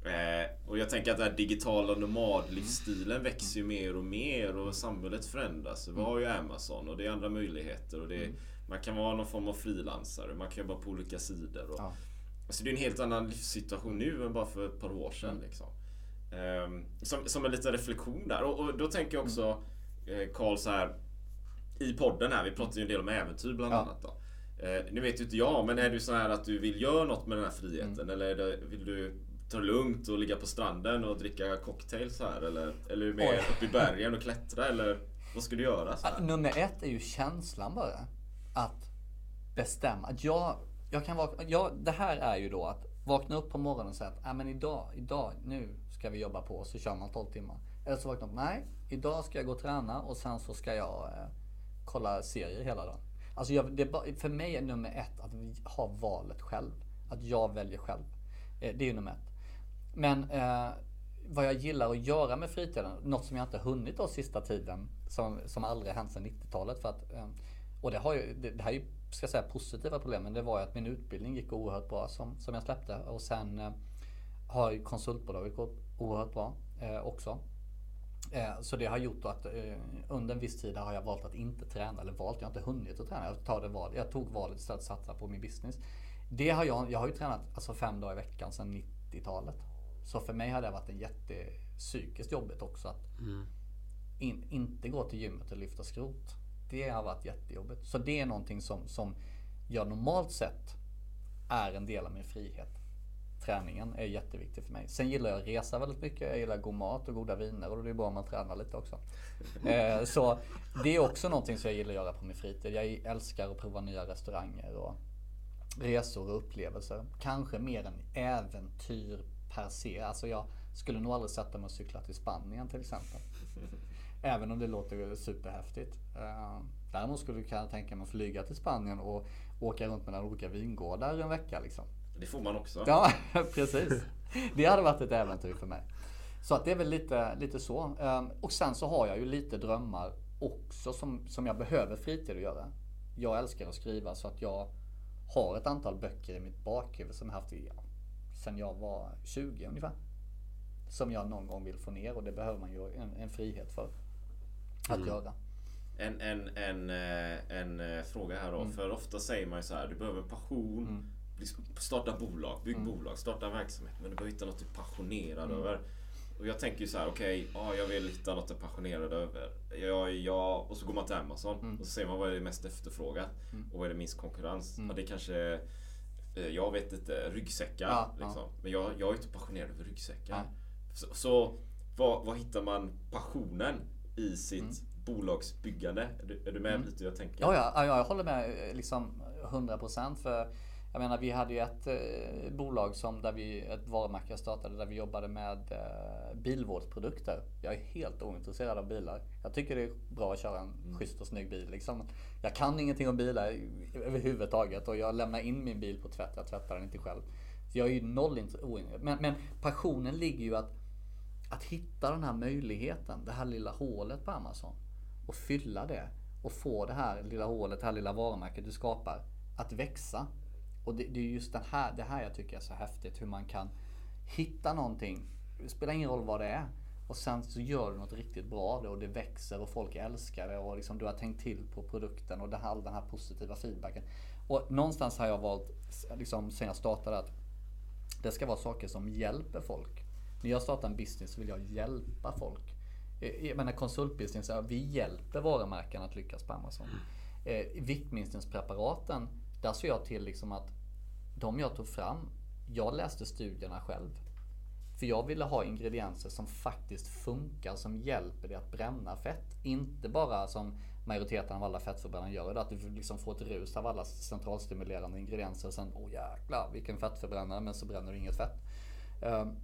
Eh, och jag tänker att den här digitala nomadlivsstilen växer ju mer och mer och samhället förändras. Vi har ju Amazon och det är andra möjligheter. Och det är, Man kan vara någon form av frilansare, man kan jobba på olika sidor. Och, Ja. alltså det är en helt annan livssituation nu än bara för ett par år sedan. Liksom. Ehm, som, som en liten reflektion där. Och, och då tänker jag också, eh, Karl, så här i podden här, vi pratar ju en del om äventyr bland Ja. annat. Då. Eh, nu vet ju inte jag, men är du så här att du vill göra något med den här friheten? Mm. Eller det, vill du ta det lugnt och ligga på stranden och dricka cocktails här? Eller, eller är du mer uppe i bergen och klättra? Eller vad ska du göra? Så här? Nummer ett är ju känslan bara. Att bestämma. Att jag, jag kan vakna, jag, det här är ju då att vakna upp på morgonen och säga att ah, men idag, idag, nu ska vi jobba på och så kör man 12 timmar. Eller så vaknar upp, nej, idag ska jag gå och träna och sen så ska jag eh, kolla serier hela dagen. Alltså jag, det för mig är nummer ett att ha valet själv. Att jag väljer själv. Eh, det är ju nummer ett. Men eh, vad jag gillar att göra med fritiden, något som jag inte hunnit då sista tiden, som, som aldrig hänt sedan 90-talet. För att, eh, och det, har ju, det, det här är ju, ska jag säga, positiva problem, men det var ju att min utbildning gick oerhört bra som, som jag släppte. Och sen eh, har ju konsultbolaget gått oerhört bra eh, också. Eh, Så det har gjort att eh, under en viss tid har jag valt att inte träna. Eller valt, jag har inte hunnit att träna. Jag, tar det val, jag tog valet istället att satsa på min business. Det har jag, jag har ju tränat alltså fem dagar i veckan sedan 90-talet. Så för mig har det varit en jättepsykiskt jobbigt också att in, inte gå till gymmet och lyfta skrot. Det har varit jättejobbigt. Så det är någonting som, som jag normalt sett är en del av min frihet. Träningen är jätteviktig för mig. Sen gillar jag att resa väldigt mycket. Jag gillar god mat och goda viner och det är bra om man tränar lite också. Eh, så det är också någonting som jag gillar att göra på min fritid. Jag älskar att prova nya restauranger och resor och upplevelser. Kanske mer än äventyr per se. Alltså jag skulle nog aldrig sätta mig och cykla till Spanien till exempel. Även om det låter superhäftigt. Eh, Däremot skulle jag tänka mig att flyga till Spanien och åka runt mellan olika vingårdar en vecka liksom. Det får man också. Ja, precis. Det hade varit ett äventyr för mig. Så att det är väl lite, lite så. Ehm, Och sen så har jag ju lite drömmar också som, som jag behöver fritid att göra. Jag älskar att skriva så att jag har ett antal böcker i mitt bakhuvud som jag haft i, ja, sen jag var 20 ungefär. Som jag någon gång vill få ner och det behöver man ju en, en frihet för. Att göra. En, en, en, eh, en eh, fråga här då. Mm. För ofta säger man ju så här, du behöver en passion. Liksom, starta bolag, bygg Mm. bolag, starta en verksamhet. Men du behöver hitta något du är passionerad över. Och jag tänker ju så här, okej, ja, jag vill hitta något jag är passionerad över. Jag, jag, och så går man till Amazon Mm. och så ser man vad är det mest efterfrågat. Och vad är det minst konkurrens. Ja, det kanske, eh, jag vet inte, ryggsäckar. Ja, ja. liksom. Men jag, jag är inte passionerad över ryggsäckar. Så, så vad, vad hittar man passionen i sitt Mm. bolagsbyggande? Är du, är du med lite hur jag tänker? Ja, ja, ja, jag håller med eh, liksom 100% för jag menar vi hade ju ett eh, bolag som där vi, ett varumärke jag startade där vi jobbade med eh, bilvårdsprodukter. Jag är helt ointresserad av bilar. Jag tycker det är bra att köra en schysst och snygg bil liksom. Jag kan ingenting om bilar överhuvudtaget och jag lämnar in min bil på tvätt. Jag tvättar den inte själv. Så jag är ju noll int- ointresserad. Men, men passionen ligger ju att att hitta den här möjligheten, det här lilla hålet på Amazon och fylla det och få det här lilla hålet, det här lilla varumärket du skapar att växa. Och det, det är just den här, det här jag tycker är så häftigt hur man kan hitta någonting, det spelar ingen roll vad det är, Och sen så gör du något riktigt bra av det och det växer och folk älskar det och liksom du har tänkt till på produkten och det här, all den här positiva feedbacken. Och någonstans har jag valt, liksom sen jag startade, att det ska vara saker som hjälper folk. När jag startar en business så vill jag hjälpa folk. Eh, jag menar konsultbusiness, vi hjälper varumärken att lyckas på Amazon. Eh, viktminskningspreparaten, där såg jag till liksom att de jag tog fram, jag läste studierna själv. För jag ville ha ingredienser som faktiskt funkar, som hjälper dig att bränna fett. Inte bara som majoriteten av alla fettförbrännare gör idag, att du liksom får ett rus av alla centralstimulerande ingredienser och sen, åh oh jäklar vilken fettförbrännare, men så bränner du inget fett. Ehm,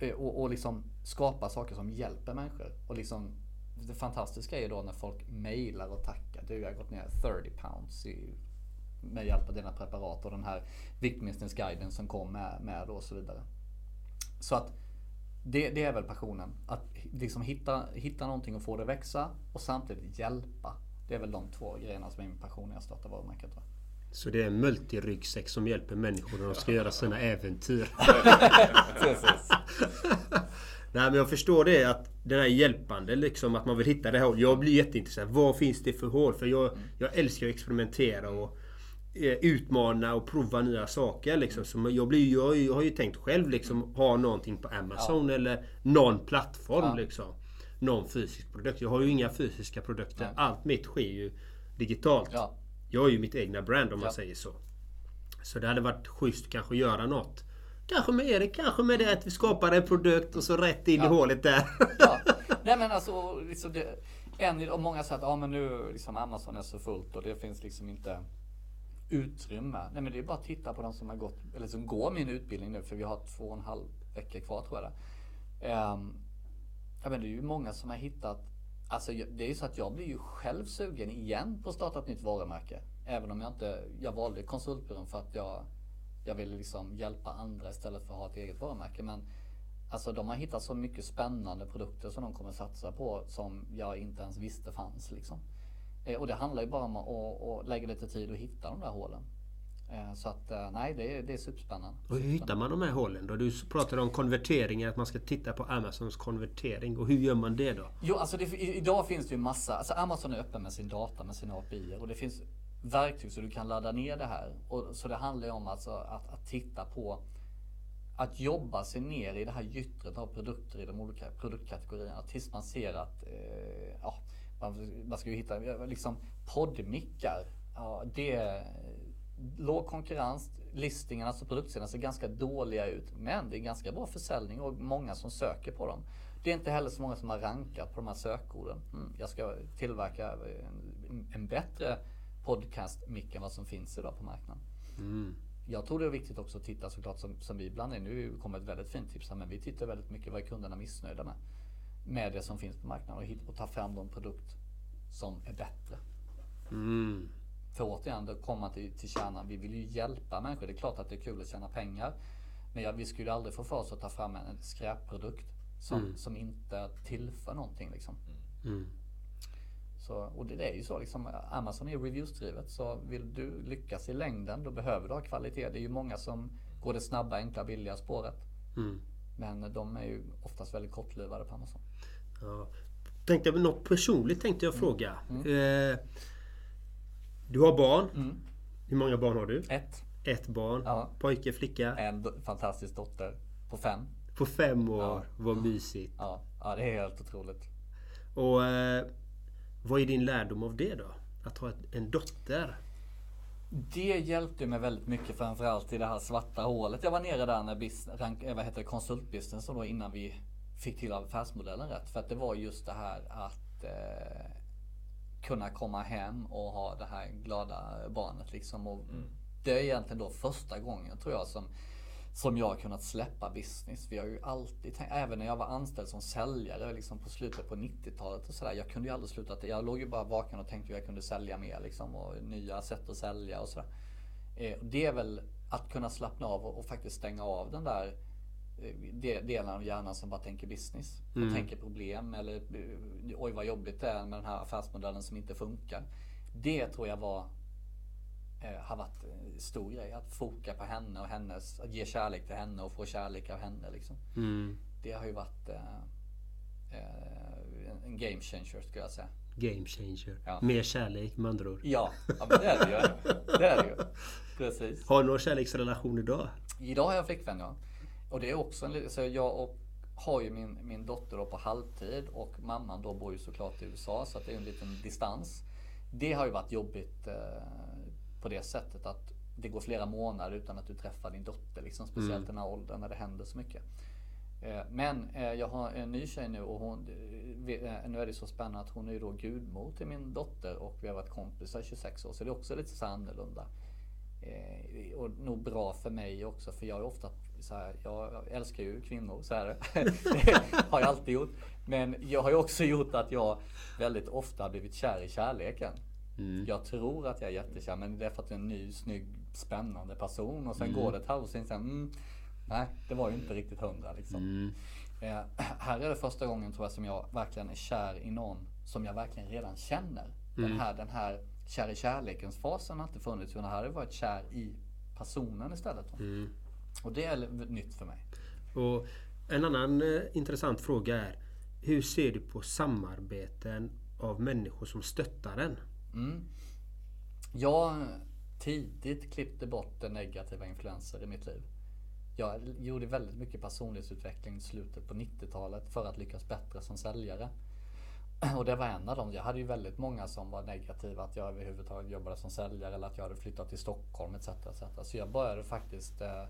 Eh, och, och liksom skapa saker som hjälper människor. Och liksom, det fantastiska är ju då när folk mejlar och tackar. Du, jag har gått ner 30 pounds i, med hjälp av dina preparat och den här viktminskningsguiden som kom med, med och så vidare. Så att det, det är väl passionen. Att liksom hitta, hitta någonting och få det växa och samtidigt hjälpa. Det är väl de två grejerna som är min passion när jag startar varumärket. va. Så det är en multiryggsäck som hjälper människor när de ska göra sina äventyr. Nej men jag förstår det att den här hjälpande liksom att man vill hitta det här. Jag blir jätteintresserad. Vad finns det för hål? För jag, jag älskar att experimentera och eh, utmana och prova nya saker. Liksom. Så jag, blir, jag, jag har ju tänkt själv liksom ha någonting på Amazon eller någon plattform. Ja. Liksom. Någon fysisk produkt. Jag har ju inga fysiska produkter. Nej. Allt mitt sker ju digitalt. Ja. Jag är ju mitt egna brand om man Ja. säger så. Så det hade varit schysst kanske att göra något. Kanske med Erik, kanske med det att vi skapar en produkt och så rätt in i Ja. hålet där. ja. Nej men alltså, liksom det, en, och många säger att ja, men nu liksom Amazon är så fullt och det finns liksom inte utrymme. Nej men det är bara att titta på de som har gått, eller som går min utbildning nu för vi har två och en halv vecka kvar tror jag det. Ehm, ja men det är ju många som har hittat Alltså det är ju så att jag blir ju själv sugen igen på att starta ett nytt varumärke. Även om jag inte, jag valde konsultbyrån för att jag, jag ville liksom hjälpa andra istället för att ha ett eget varumärke. Men Alltså de har hittat så mycket spännande produkter som de kommer satsa på som jag inte ens visste fanns liksom. Eh, och det handlar ju bara om att, att lägga lite tid och hitta de där hålen. Eh, så att eh, nej, det är, det är superspännande. Och hur hittar man de här hålen då? Du pratade om konverteringar, att man ska titta på Amazons konvertering. Och hur gör man det då? Jo, alltså det, idag finns det ju massa, alltså Amazon är öppen med sin data, med sina API och det finns verktyg så du kan ladda ner det här. Och, så det handlar ju om alltså att, att titta på att jobba sig ner i det här gyttret av produkter i de olika produktkategorierna tills man ser att eh, ja, man, man ska ju hitta liksom poddmickar. Ja, det låg konkurrens. Listingen, alltså produktsidan ser ganska dåliga ut. Men det är ganska bra försäljning och många som söker på dem. Det är inte heller så många som har rankat på de här sökorden. Mm, jag ska tillverka en, en bättre podcast-mick än vad som finns idag på marknaden. Jag tror det är viktigt också att titta såklart som, som vi ibland är. Nu kommer ett väldigt fint tips här, men vi tittar väldigt mycket vad är kunderna missnöjda med. Med det som finns på marknaden och, hit, och ta fram de produkt som är bättre. För återigen, då kommer man till, till kärnan. Vi vill ju hjälpa människor. Det är klart att det är kul att tjäna pengar. Men jag, vi skulle aldrig få för oss att ta fram en, skräpprodukt som, som inte tillför någonting. Liksom. Så, och det, det är ju så liksom, Amazon är reviewsdrivet. Så vill du lyckas i längden då behöver du ha kvalitet. Det är ju många som går det snabba, enkla, billiga spåret. Men de är ju oftast väldigt kortlivade på Amazon. Ja. Tänkte något personligt tänkte jag fråga. Eh, du har barn. Hur många barn har du? Ett, Ett barn. Ja. Pojke, flicka. en fantastisk dotter på fem. På fem år. Ja. Vad mysigt. Ja, ja det är helt otroligt. Och eh, vad är din lärdom av det då? Att ha ett, en dotter? Det hjälpte mig väldigt mycket framförallt i det här svarta hålet. Jag var nere där när bis, rank, eh, vad heter det, konsultbusiness och då innan vi fick till affärsmodellen rätt. För att det var just det här att eh, kunna komma hem och ha det här glada barnet liksom. Och Det är egentligen då första gången tror jag som som jag har kunnat släppa business. Vi har ju alltid tänkt, även när jag var anställd som säljare liksom på slutet på 90-talet och sådär. Jag kunde ju aldrig sluta, jag låg ju bara vaken och tänkte hur jag kunde sälja mer liksom och nya sätt att sälja och sådär. Eh, det är väl att kunna slappna av och, och faktiskt stänga av den där eh, de- delen av hjärnan som bara tänker business. Och tänker problem eller eh, oj vad jobbigt det är med den här affärsmodellen som inte funkar. Det tror jag var eh, har varit en stor grej. Att foka på henne och hennes, att ge kärlek till henne och få kärlek av henne liksom. Det har ju varit eh, eh, en game changer skulle jag säga. Game changer. Ja. Mer kärlek med andra ord. Ja, ja men det är det ju. Det är det ju. Precis. Har du någon kärleksrelation idag? Idag har jag flickvän ja. Och det är också en så jag och, har ju min, min dotter på halvtid och mamman då bor ju såklart i USA så att det är en liten distans. Det har ju varit jobbigt eh, på det sättet att det går flera månader utan att du träffar din dotter. Liksom, speciellt i den här åldern när det händer så mycket. Eh, Men eh, jag har en ny tjej nu och hon, eh, eh, nu är det så spännande att hon är ju då gudmor till min dotter och vi har varit kompisar i 26 år så det är också lite så annorlunda. Eh, och nog bra för mig också för jag är ofta så här, jag älskar ju kvinnor, så är det. det har jag alltid gjort. Men jag har ju också gjort att jag väldigt ofta har blivit kär i kärleken. Jag tror att jag är jättekär men det är för att det är en ny, snygg, spännande person och sen går det ett halvår sen sen, mm, nej det var ju inte riktigt hundra liksom. Eh, här är det första gången tror jag som jag verkligen är kär i någon som jag verkligen redan känner. Den här, den här kär i kärlekens fasen har inte funnits utan här har jag varit kär i personen istället. Och det är nytt för mig. Och en annan eh, intressant fråga är Hur ser du på samarbeten av människor som stöttar en? Jag tidigt klippte bort negativa influenser i mitt liv. Jag gjorde väldigt mycket personlighetsutveckling i slutet på 90-talet för att lyckas bättre som säljare. Och det var en av dem. Jag hade ju väldigt många som var negativa att jag överhuvudtaget jobbade som säljare eller att jag hade flyttat till Stockholm etc. etc. Så jag började faktiskt eh,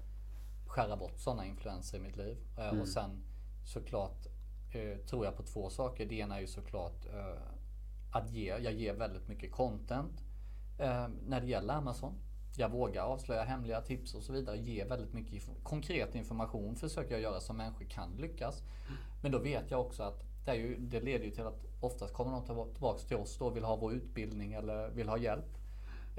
skära bort sådana influenser i mitt liv. Eh, Och sen såklart eh, tror jag på två saker. Det ena är ju såklart eh, att ge. Jag ger väldigt mycket content när det gäller Amazon. Jag vågar avslöja hemliga tips och så vidare. Ge väldigt mycket konkret information försöker jag göra så människor kan lyckas. Men då vet jag också att det, ju, det leder ju till att oftast kommer de tillba- tillbaks till oss då och vill ha vår utbildning eller vill ha hjälp.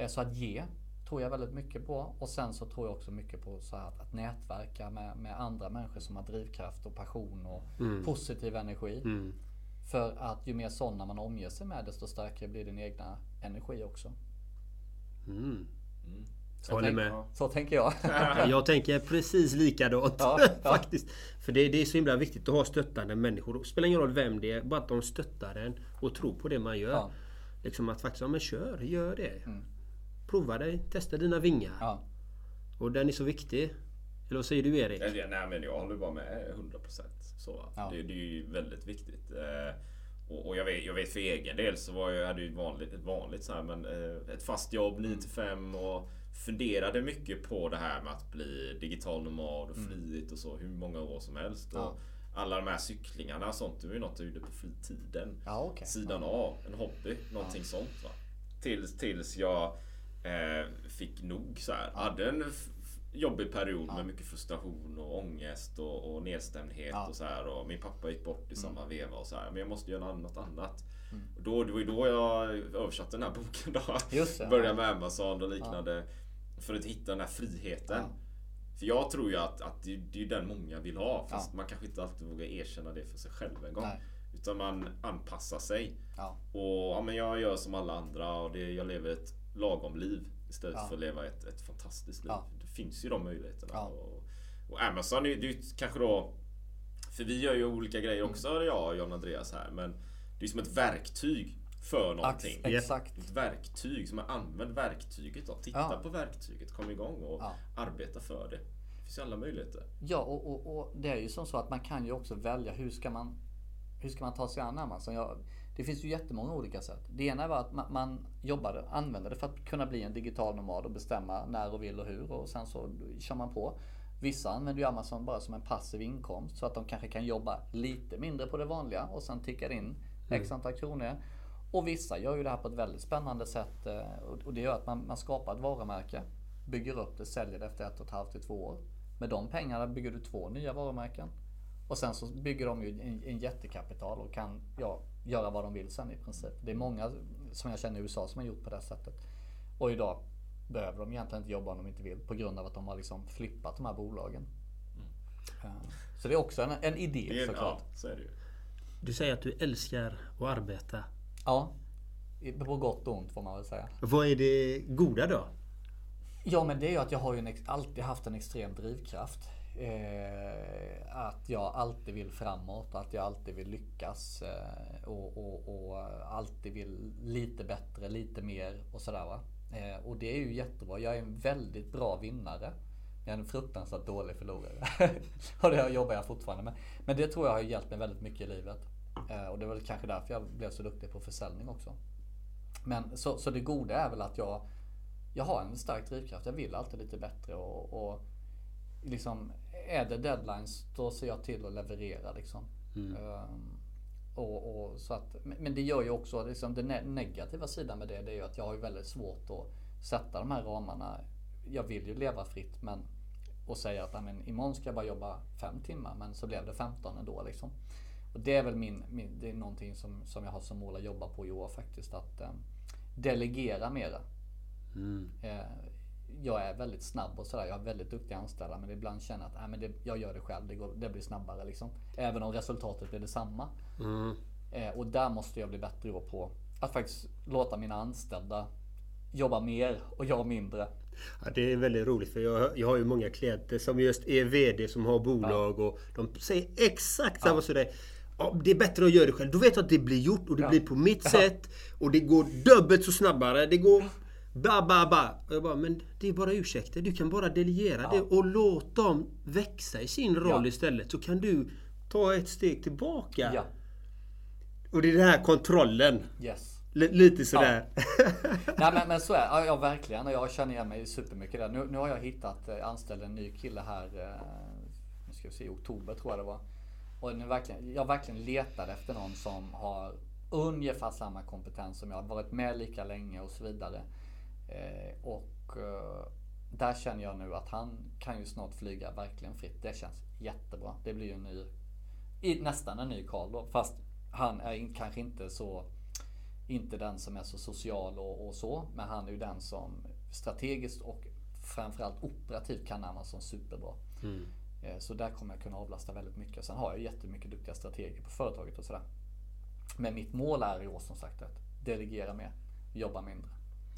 Så att ge tror jag väldigt mycket på. Och sen så tror jag också mycket på så här att, att nätverka med, med andra människor som har drivkraft och passion och positiv energi. För att ju mer sådana man omger sig med desto starkare blir din egna energi också. Så Håller tänk- med. Så tänker jag. Jag tänker precis likadant Ja, ja. faktiskt. För det, det är så himla viktigt att ha stöttande människor. Det spelar ingen roll vem det är, bara att de stöttar en och tror på det man gör. Ja. Liksom att faktiskt, ja men kör, gör det. Prova dig, testa dina vingar. Ja. Och den är så viktig. Eller vad säger du Erik? Nej, nej men jag håller bara med 100% så. Ja. Det, det är ju väldigt viktigt. Eh, och, och jag, vet, jag vet för egen del så var jag, hade ju ett vanligt, ett vanligt så här, men eh, ett fast jobb 9 till 5 och funderade mycket på det här med att bli digital nomad och frihet och så hur många år som helst. Ja. Och alla de här cyklingarna och sånt, det var ju något jag gjorde på fritiden. Ja, okej. Sidan av, en hobby, någonting sånt va. Tills, tills jag eh, fick nog så här. Hade en jobbig period med mycket frustration och ångest och, och nedstämdhet Ja. Mm. och så här. Och min pappa gick bort i samma veva och så här. Men jag måste göra något annat. Och då, det var ju då jag översatte den här boken då. Just det, Började ja. med Amazon och liknande. För att hitta den här friheten. För jag tror ju att, att det, det är den många vill ha. Fast Ja. man kanske inte alltid vågar erkänna det för sig själv en gång. Nej. Utan man anpassar sig. Ja. Och ja, men jag gör som alla andra och det, jag lever ett lagom liv istället Ja. för att leva ett, ett fantastiskt liv. Ja. Det finns ju de möjligheterna. Ja. Och, och Amazon, det är ju kanske då... För vi gör ju olika grejer också, Mm. jag och John Andreas här. Men det är som ett verktyg för någonting. Ax- Exakt. Ett verktyg, som man använder verktyget då. Titta Ja. på verktyget, kom igång och Ja. arbeta för det. Det finns ju alla möjligheter. Ja, och, och, och det är ju som så att man kan ju också välja hur ska man, hur ska man ta sig an Amazon. Jag, det finns ju jättemånga olika sätt. Det ena var att man, man jobbade, använde det för att kunna bli en digital nomad och bestämma när och vill och hur och sen så kör man på. Vissa använder ju Amazon bara som en passiv inkomst så att de kanske kan jobba lite mindre på det vanliga och sen tickar in x antal kronor. Och vissa gör ju det här på ett väldigt spännande sätt eh, och det gör att man, man skapar ett varumärke, bygger upp det, säljer det efter ett och ett halvt till två år. Med de pengarna bygger du två nya varumärken. Och sen så bygger de ju en, en jättekapital och kan ja, göra vad de vill sen i princip. Det är många som jag känner i USA som har gjort på det sättet. Och idag behöver de egentligen inte jobba om de inte vill på grund av att de har liksom flippat de här bolagen. Ja. Så det är också en, en idé Det är, såklart. ja, så är det ju. Du säger att du älskar att arbeta. Ja, på gott och ont får man väl säga. Vad är det goda då? Ja men det är ju att jag har ju en, alltid haft en extrem drivkraft. Eh, att jag alltid vill framåt, att jag alltid vill lyckas eh, och, och, och, alltid vill lite bättre, lite mer och sådär va. Eh, och det är ju jättebra. Jag är en väldigt bra vinnare. Jag är en fruktansvärt dålig förlorare. och det jobbar jag fortfarande med. Men det tror jag har hjälpt mig väldigt mycket i livet. Eh, och det var kanske därför jag blev så duktig på försäljning också. Men så, så det goda är väl att jag, jag har en stark drivkraft. Jag vill alltid lite bättre och, och liksom, är det deadlines då ser jag till att leverera liksom. Mm. Um, och, och, så att, men det gör ju också, liksom, den negativa sidan med det, det är ju att jag har ju väldigt svårt att sätta de här ramarna. Jag vill ju leva fritt men och säga att men, imorgon ska jag bara jobba fem timmar men så blev det 15 ändå liksom. Och det är väl min, min, det är någonting som, som jag har som mål att jobba på i år faktiskt. Att eh, delegera mera. Mm. Eh, jag är väldigt snabb och sådär. Jag har väldigt duktiga anställda. Men ibland känner jag att äh, men det, jag gör det själv. Det, går, det blir snabbare liksom. Även om resultatet blir detsamma. Mm. Eh, och där måste jag bli bättre på att faktiskt låta mina anställda jobba mer och jag mindre. Ja, det är väldigt roligt för jag, jag har ju många klienter som just är VD som har bolag ja. och de säger exakt samma ja. som dig. Ja, det är bättre att göra det själv. Då vet jag att det blir gjort och det ja. blir på mitt sätt. Och det går dubbelt så snabbare. Det går Ba, ba, ba. Och jag bara, men det är bara ursäkter. Du kan bara delegera ja. det och låt dem växa i sin roll ja. istället. Så kan du ta ett steg tillbaka. Ja. Och det är den här kontrollen. Yes. L lite sådär. Ja. Nej men, men så är det. Ja, verkligen. Jag känner igen mig supermycket där. Nu, nu har jag hittat, eh, anställd en ny kille här. Eh, nu ska vi se, i oktober tror jag det var. Och nu verkligen, jag verkligen letade efter någon som har ungefär samma kompetens som jag. Har varit med lika länge och så vidare. Eh, och eh, där känner jag nu att han kan ju snart flyga verkligen fritt. Det känns jättebra. Det blir ju en ny, nästan en ny Karl då. Fast han är kanske inte så, inte den som är så social och, och, så. Men han är ju den som strategiskt och framförallt operativt kan Amazon superbra. Mm. Eh, så där kommer jag kunna avlasta väldigt mycket. Sen har jag jättemycket duktiga strateger på företaget och sådär. Men mitt mål är i år som sagt att delegera mer, jobba mindre.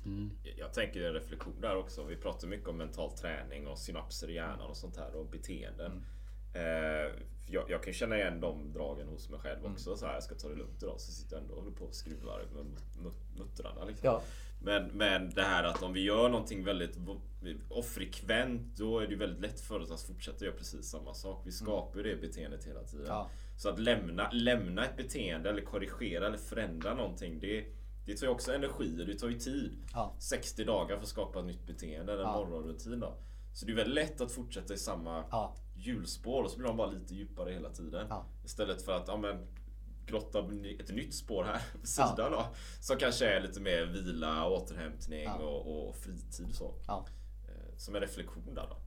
Mm. Jag tänker en reflektion där också. Vi pratar mycket om mental träning och synapser i hjärnan och sånt här och beteenden. Mm. Eh, jag, jag, kan känna igen de dragen hos mig själv också. Mm. Så här, jag ska ta det lugnt idag. Så sitter jag ändå och håller på och skruvar med muttrarna. Liksom. Ja. Men, men det här att om vi gör någonting väldigt frekvent då är det väldigt lätt för oss att fortsätta göra precis samma sak. Vi mm. skapar ju det beteendet hela tiden. Ja. Så att lämna, lämna ett beteende eller korrigera eller förändra någonting. Det det tar ju också energi och det tar ju tid. Ja. 60 dagar för att skapa ett nytt beteende eller en ja. morgonrutin då. Så det är väldigt lätt att fortsätta i samma ja. hjulspår och så blir de bara lite djupare hela tiden. Ja. Istället för att ja, men, grotta ett nytt spår här på sidan ja. då. Som kanske är lite mer vila, återhämtning och, och, fritid så. Eh, som en reflektion där då.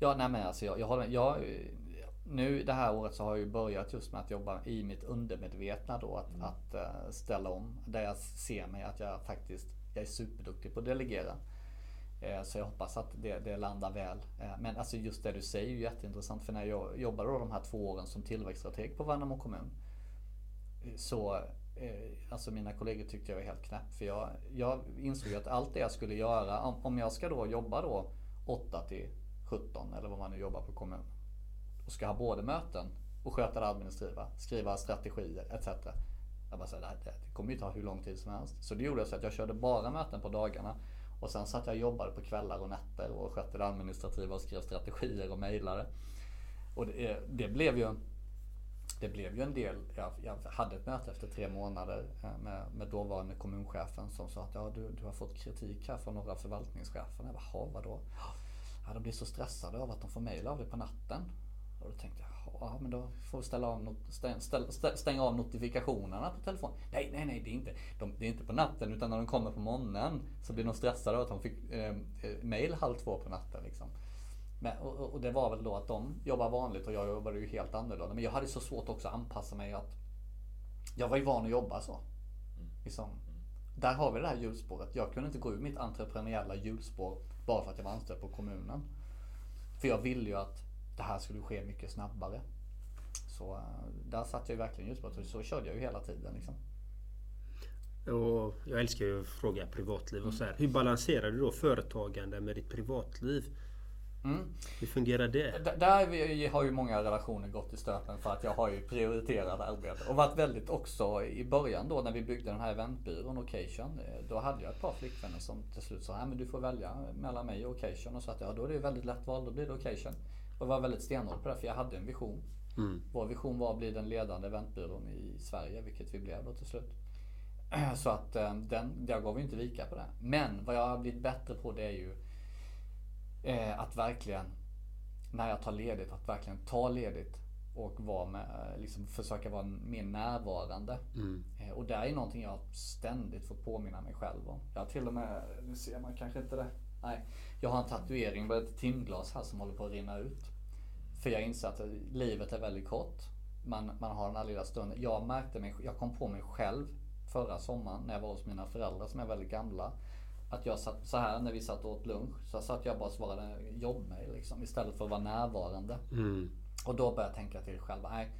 Ja, nej men alltså jag, jag, har, jag nu det här året så har jag ju börjat just med att jobba i mitt undermedvetna då. Att, mm. att uh, ställa om. Där jag ser mig att jag faktiskt jag är superduktig på att delegera. Uh, så jag hoppas att det, det landar väl. Uh, men alltså just det du säger är ju jätteintressant. För när jag jobbade då de här två åren som tillväxtstrateg på Värnamo kommun. Så Alltså mina kollegor tyckte jag var helt knäpp. För jag, jag insåg ju att allt det jag skulle göra, om, om jag ska då jobba då 8 till 17 eller vad man nu jobbar på kommunen och ska ha både möten och sköta det administrativa, skriva strategier etc. Jag bara, så det, det kommer ju ta hur lång tid som helst. Så det gjorde så att jag körde bara möten på dagarna. Och sen satt jag och jobbade på kvällar och nätter och skötte det administrativa och skrev strategier och mejlade. Och det, det, blev ju det blev ju en del. Jag, jag, hade ett möte efter tre månader eh, med, med dåvarande kommunchefen som sa att ja, du, du har fått kritik här från några förvaltningschefer. Jag bara, vadå? Ja, de blir så stressade av att de får mejl av dig på natten. Och då tänkte jag, ja men då får vi ställa av, stäng, stäng, stänga av notifikationerna på telefonen. Nej, nej, nej, det är, inte, de, det är inte på natten utan när de kommer på morgonen så blir de stressade av att de fick eh, eh, mail halv två på natten. Liksom. Men, och, och, det var väl då att de jobbar vanligt och jag jobbade ju helt annorlunda. Men jag hade så svårt också att anpassa mig att jag var ju van att jobba så. Liksom, där har vi det här hjulspåret. Jag kunde inte gå ur mitt entreprenöriella hjulspår bara för att jag var anställd på kommunen. För jag ville ju att det här skulle ske mycket snabbare. Så eh, där satt jag verkligen just på det. Så körde jag ju hela tiden. Liksom. Och jag älskar ju att fråga privatliv och så här. Hur balanserar du då företagande med ditt privatliv? Hur fungerar det? D- Där har ju många relationer gått i stöpen för att jag har ju prioriterat arbete. Och varit väldigt också i början då när vi byggde den här eventbyrån Occasion. eh, Då hade jag ett par flickvänner som till slut sa men du får välja mellan mig och Occasion. Och så att ja då är det väldigt lätt val, då blir det Occasion. Och var väldigt stenhård på det för jag hade en vision. Vår vision var att bli den ledande eventbyrån i Sverige, vilket vi blev då till slut. Så att eh, den, jag gav ju inte vika på det. Men vad jag har blivit bättre på det är ju eh, att verkligen, när jag tar ledigt, att verkligen ta ledigt och vara med, eh, liksom försöka vara mer närvarande. Eh, och det är någonting jag ständigt får påminna mig själv om. Jag har till och med, nu ser man kanske inte det. Nej, jag har en tatuering på ett timglas här som håller på att rinna ut. För jag inser att livet är väldigt kort. Man, man har den här lilla stunden. Jag märkte mig, jag kom på mig själv förra sommaren när jag var hos mina föräldrar som är väldigt gamla. Att jag satt så här när vi satt och åt lunch. Så satt jag bara och svarade jobbmail liksom istället för att vara närvarande. Och då började jag tänka till själv. Nej,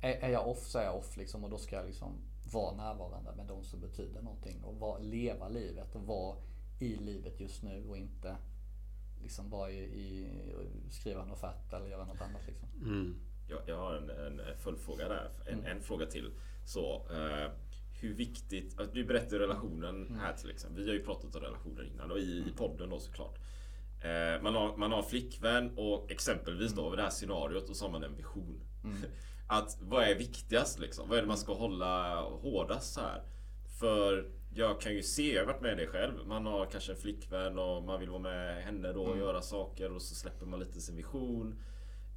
är, jag off så är jag off liksom. Och då ska jag liksom vara närvarande med de som betyder någonting. Och vara, leva livet och vara i livet just nu och inte liksom vara i, i skriva en offert eller göra något annat liksom. Jag, jag har en, en följdfråga där. En, en fråga till. Så, eh, hur viktigt... att Du berättade relationen här till exempel. Vi har ju pratat om relationer innan och i, i podden då såklart. Eh, man, har, man har flickvän och exempelvis då över det här scenariot och så har man en vision. Att vad är viktigast liksom? Vad är det man ska hålla hårdast så här? För jag kan ju se, jag har varit med det själv. Man har kanske en flickvän och man vill vara med henne då och göra saker och så släpper man lite sin vision.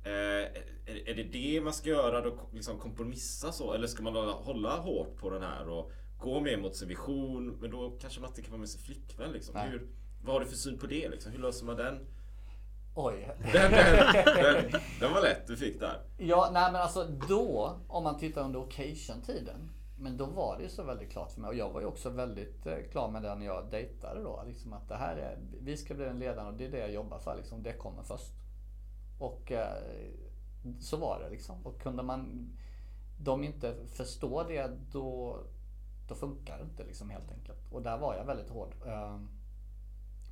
Eh, är, är det det man ska göra då? Liksom kompromissa så? Eller ska man hålla, hålla hårt på den här och gå mer mot sin vision? Men då kanske man inte kan vara med sin flickvän liksom. Nej. Hur, vad har du för syn på det liksom? Hur löser man den? Oj. Den, den, den, den var lätt du fick där. Ja, nej men alltså då, om man tittar under occasion-tiden. Men då var det ju så väldigt klart för mig. Och jag var ju också väldigt eh, klar med det när jag dejtade då. Liksom att det här är, vi ska bli den ledaren och det är det jag jobbar för. Liksom. Det kommer först. Och eh, så var det liksom. Och kunde man de inte förstå det då, då funkar det inte liksom helt enkelt. Och där var jag väldigt hård. Ehm,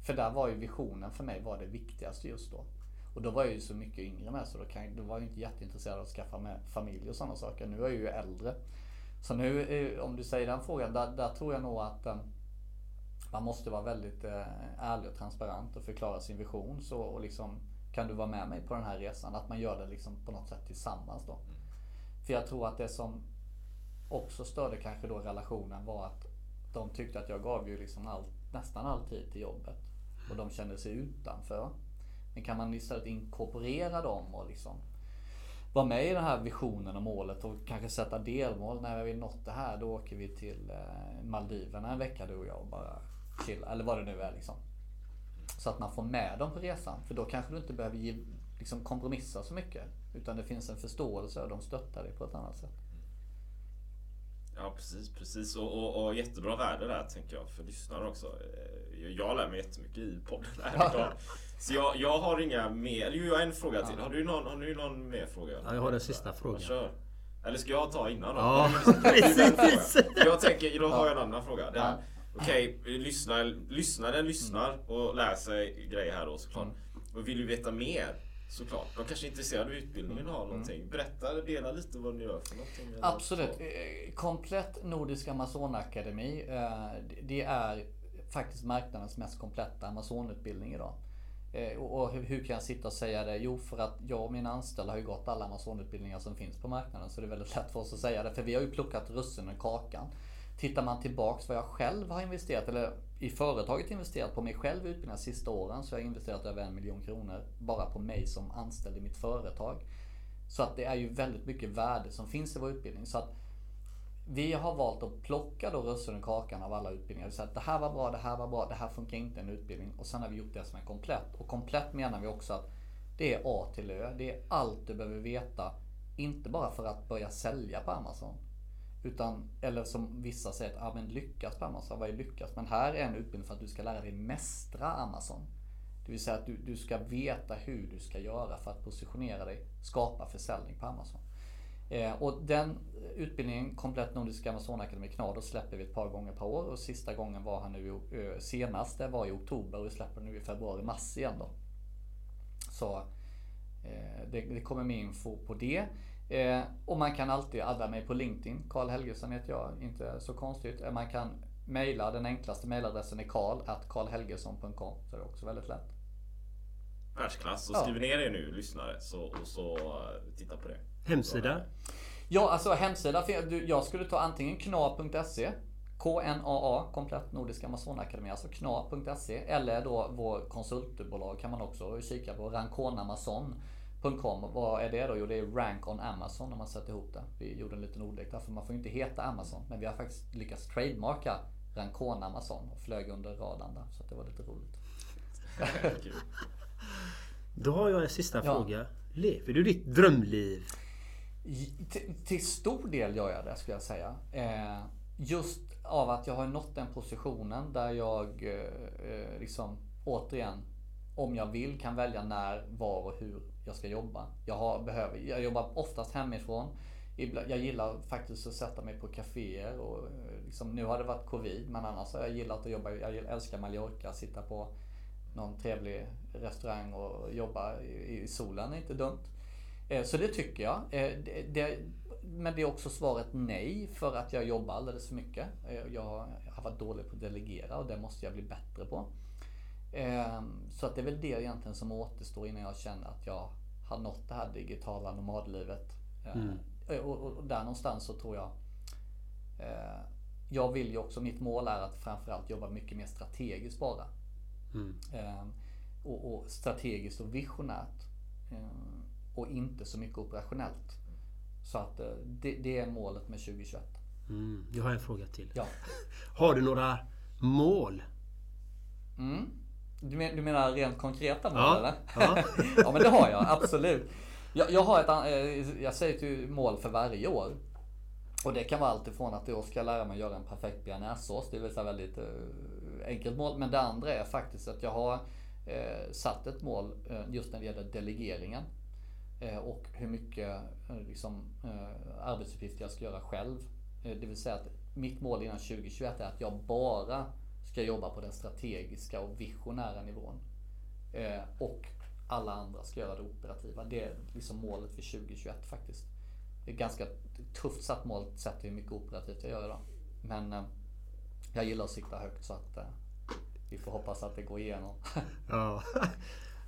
för där var ju visionen för mig var det viktigaste just då. Och då var jag ju så mycket yngre med så då, kan, då var jag inte jätteintresserad av att skaffa med familj och sådana saker. Nu är jag ju äldre. Så nu, eh, om du säger den frågan, där, där tror jag nog att eh, man måste vara väldigt eh, ärlig och transparent och förklara sin vision. Så, och liksom, kan du vara med mig på den här resan? Att man gör det liksom på något sätt tillsammans då. För jag tror att det som också störde kanske då relationen var att de tyckte att jag gav ju liksom all, nästan all tid till jobbet. Och de kände sig utanför. Men kan man istället inkorporera dem och liksom vara med i den här visionen och målet och kanske sätta delmål. När vi nått det här då åker vi till eh, Maldiverna en vecka du och jag och bara chilla. Eller vad det nu är liksom. Så att man får med dem på resan. För då kanske du inte behöver ge, liksom kompromissa så mycket. Utan det finns en förståelse och de stöttar dig på ett annat sätt. Ja precis, precis. Och, och, och jättebra värde där tänker jag för lyssnare också. Eh, Jag, lär mig jättemycket i podden här idag. Så jag, jag har inga mer. Jo, jag har en fråga till. Har du någon, har du någon mer fråga? Ja, jag har den sista frågan. Kör. Eller ska jag ta innan då? Ja, precis. Jag tänker, då har jag en annan fråga. Det här. Ja. Okej, lyssna, lyssnaren lyssnar och lär sig grejer här då såklart. Och vill du veta mer såklart. De kanske är intresserade av utbildningen och har någonting. Berätta, dela lite vad ni gör för någonting. Absolut. Eh, Komplett Nordisk Amazonakademi. eh, det- är faktiskt marknadens mest kompletta Amazonutbildning idag. Eh, Och hur- kan jag sitta och säga det? Jo, för att jag och mina anställda har ju gått alla Amazonutbildningar som finns på marknaden. Så det är väldigt lätt för oss att säga det. För vi har ju plockat russinen i kakan. Tittar man tillbaks vad jag själv har investerat, eller i företaget investerat på mig själv i utbildningar sista åren. Så jag har jag investerat över en miljon kronor bara på mig som anställd i mitt företag. Så att det är ju väldigt mycket värde som finns i vår utbildning. Så att vi har valt att plocka då russinen och kakan av alla utbildningar. Så att det här var bra, det här var bra, det här funkar inte i en utbildning. Och sen har vi gjort det som är komplett. Och komplett menar vi också att det är A till Ö. Det är allt du behöver veta. Inte bara för att börja sälja på Amazon. Utan, eller som vissa säger, att, ah, men lyckas på Amazon. Vad är lyckas? Men här är en utbildning för att du ska lära dig mästra Amazon. Det vill säga att du, du ska veta hur du ska göra för att positionera dig, skapa försäljning på Amazon. Eh, och den utbildningen, Komplett Nordisk Amazonakademi Knado, släpper vi ett par gånger per år. Och sista gången var här nu, eh, senast, det var i oktober och vi släpper nu i februari, mars igen då. Så eh, det, det, kommer mer info på det. Eh, och man kan alltid adda mig på LinkedIn. Karl Helgesson heter jag, inte så konstigt. Eh, man kan mejla, den enklaste mejladressen är karl karlhelgesson.com. Så det är också väldigt lätt. Världsklass. Så ja. skriv ner det nu lyssnare så, och så uh, titta på det. Hemsida? Ja, alltså hemsida. Jag skulle ta antingen kna.se KNAA, komplett Nordisk Amazonakademi, alltså kna.se. Eller då vår konsultbolag kan man också kika på, rankonamazon.com. Vad är det då? Jo, det är Rank on Amazon om man sätter ihop det. Vi gjorde en liten ordlek där, för man får ju inte heta Amazon. Men vi har faktiskt lyckats trademarka Rancona Amazon och flög under radarn där. Så det var lite roligt. Då har jag en sista ja. fråga. Lever du ditt drömliv? Till, stor del gör jag det skulle jag säga. Eh, just av att jag har nått den positionen där jag eh, eh, liksom återigen om jag vill kan välja när, var och hur jag ska jobba. Jag, har, behöver, jag jobbar oftast hemifrån. Jag gillar faktiskt att sätta mig på kaféer och eh, liksom, nu har det varit covid men annars har jag gillat att jobba. Jag älskar Mallorca, sitta på någon trevlig restaurang och jobba i solen är inte dumt. Eh, så det tycker jag. Eh, det, men det är också svaret nej för att jag jobbar alldeles för mycket. Jag har varit dålig på att delegera och det måste jag bli bättre på. Så att det är väl det egentligen som återstår innan jag känner att jag har nått det här digitala nomadlivet. Mm. Och, där någonstans så tror jag jag vill ju också, mitt mål är att framförallt jobba mycket mer strategiskt bara. Mm. Och, och, strategiskt och visionärt. Och inte så mycket operationellt. Så att eh, det, det är målet med 2021. Mm, jag har en fråga till. Ja. Har du några mål? Mm. Du, men, du menar rent konkreta mål ja. eller? Ja. ja men det har jag, absolut. Jag, jag har ett, eh, jag säger till mål för varje år. Och det kan vara allt ifrån att jag ska lära mig att göra en perfekt bearnaisesås. Det är ett väldigt eh, enkelt mål. Men det andra är faktiskt att jag har eh, satt ett mål just när det gäller delegeringen. Och hur mycket liksom, arbetsuppgifter jag ska göra själv. Det vill säga att mitt mål innan 2021 är att jag bara ska jobba på den strategiska och visionära nivån. Och alla andra ska göra det operativa. Det är liksom målet för 2021 faktiskt. Det är ganska tufft satt mål sett hur mycket operativt jag gör idag. Men jag gillar att sikta högt så att vi får hoppas att det går igenom. Ja.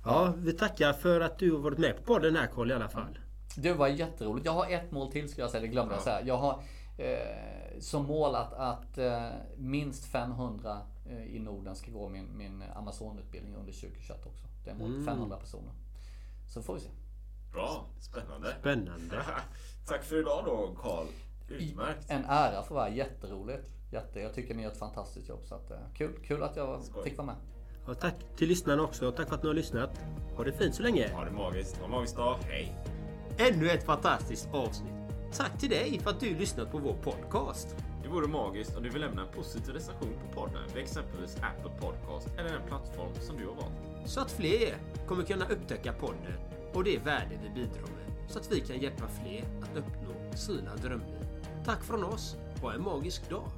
Ja, vi tackar för att du har varit med på podden här Carl i alla fall. Det var jätteroligt. Jag har ett mål till ska jag säga, det glömde jag säga. Jag har eh, som mål att, att eh, minst 500 eh, i Norden ska gå min, min Amazon-utbildning under 2021 också. Det är målet, mm. 500 personer. Så får vi se. Bra, spännande. Spännande. Tack för idag då Karl. Utmärkt. En ära för att vara jätteroligt. Jätte, jag tycker ni gör ett fantastiskt jobb. Så att, eh, kul, kul att jag Skoj. fick vara med. Och tack till lyssnarna också. Tack för att ni har lyssnat. Ha det fint så länge. Ha det magiskt. Ha en magisk dag. Hej! Ännu ett fantastiskt avsnitt. Tack till dig för att du lyssnat på vår podcast. Det vore magiskt om du vill lämna en positiv recension på podden vid exempelvis Apple Podcast eller den plattform som du har valt. Så att fler kommer kunna upptäcka podden och det värde vi bidrar med. Så att vi kan hjälpa fler att uppnå sina drömmar. Tack från oss. Ha en magisk dag.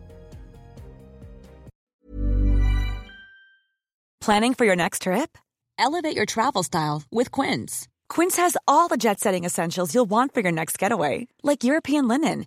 Planning for your next trip? Elevate your travel style with Quince. Quince has all the jet setting essentials you'll want for your next getaway, like European linen,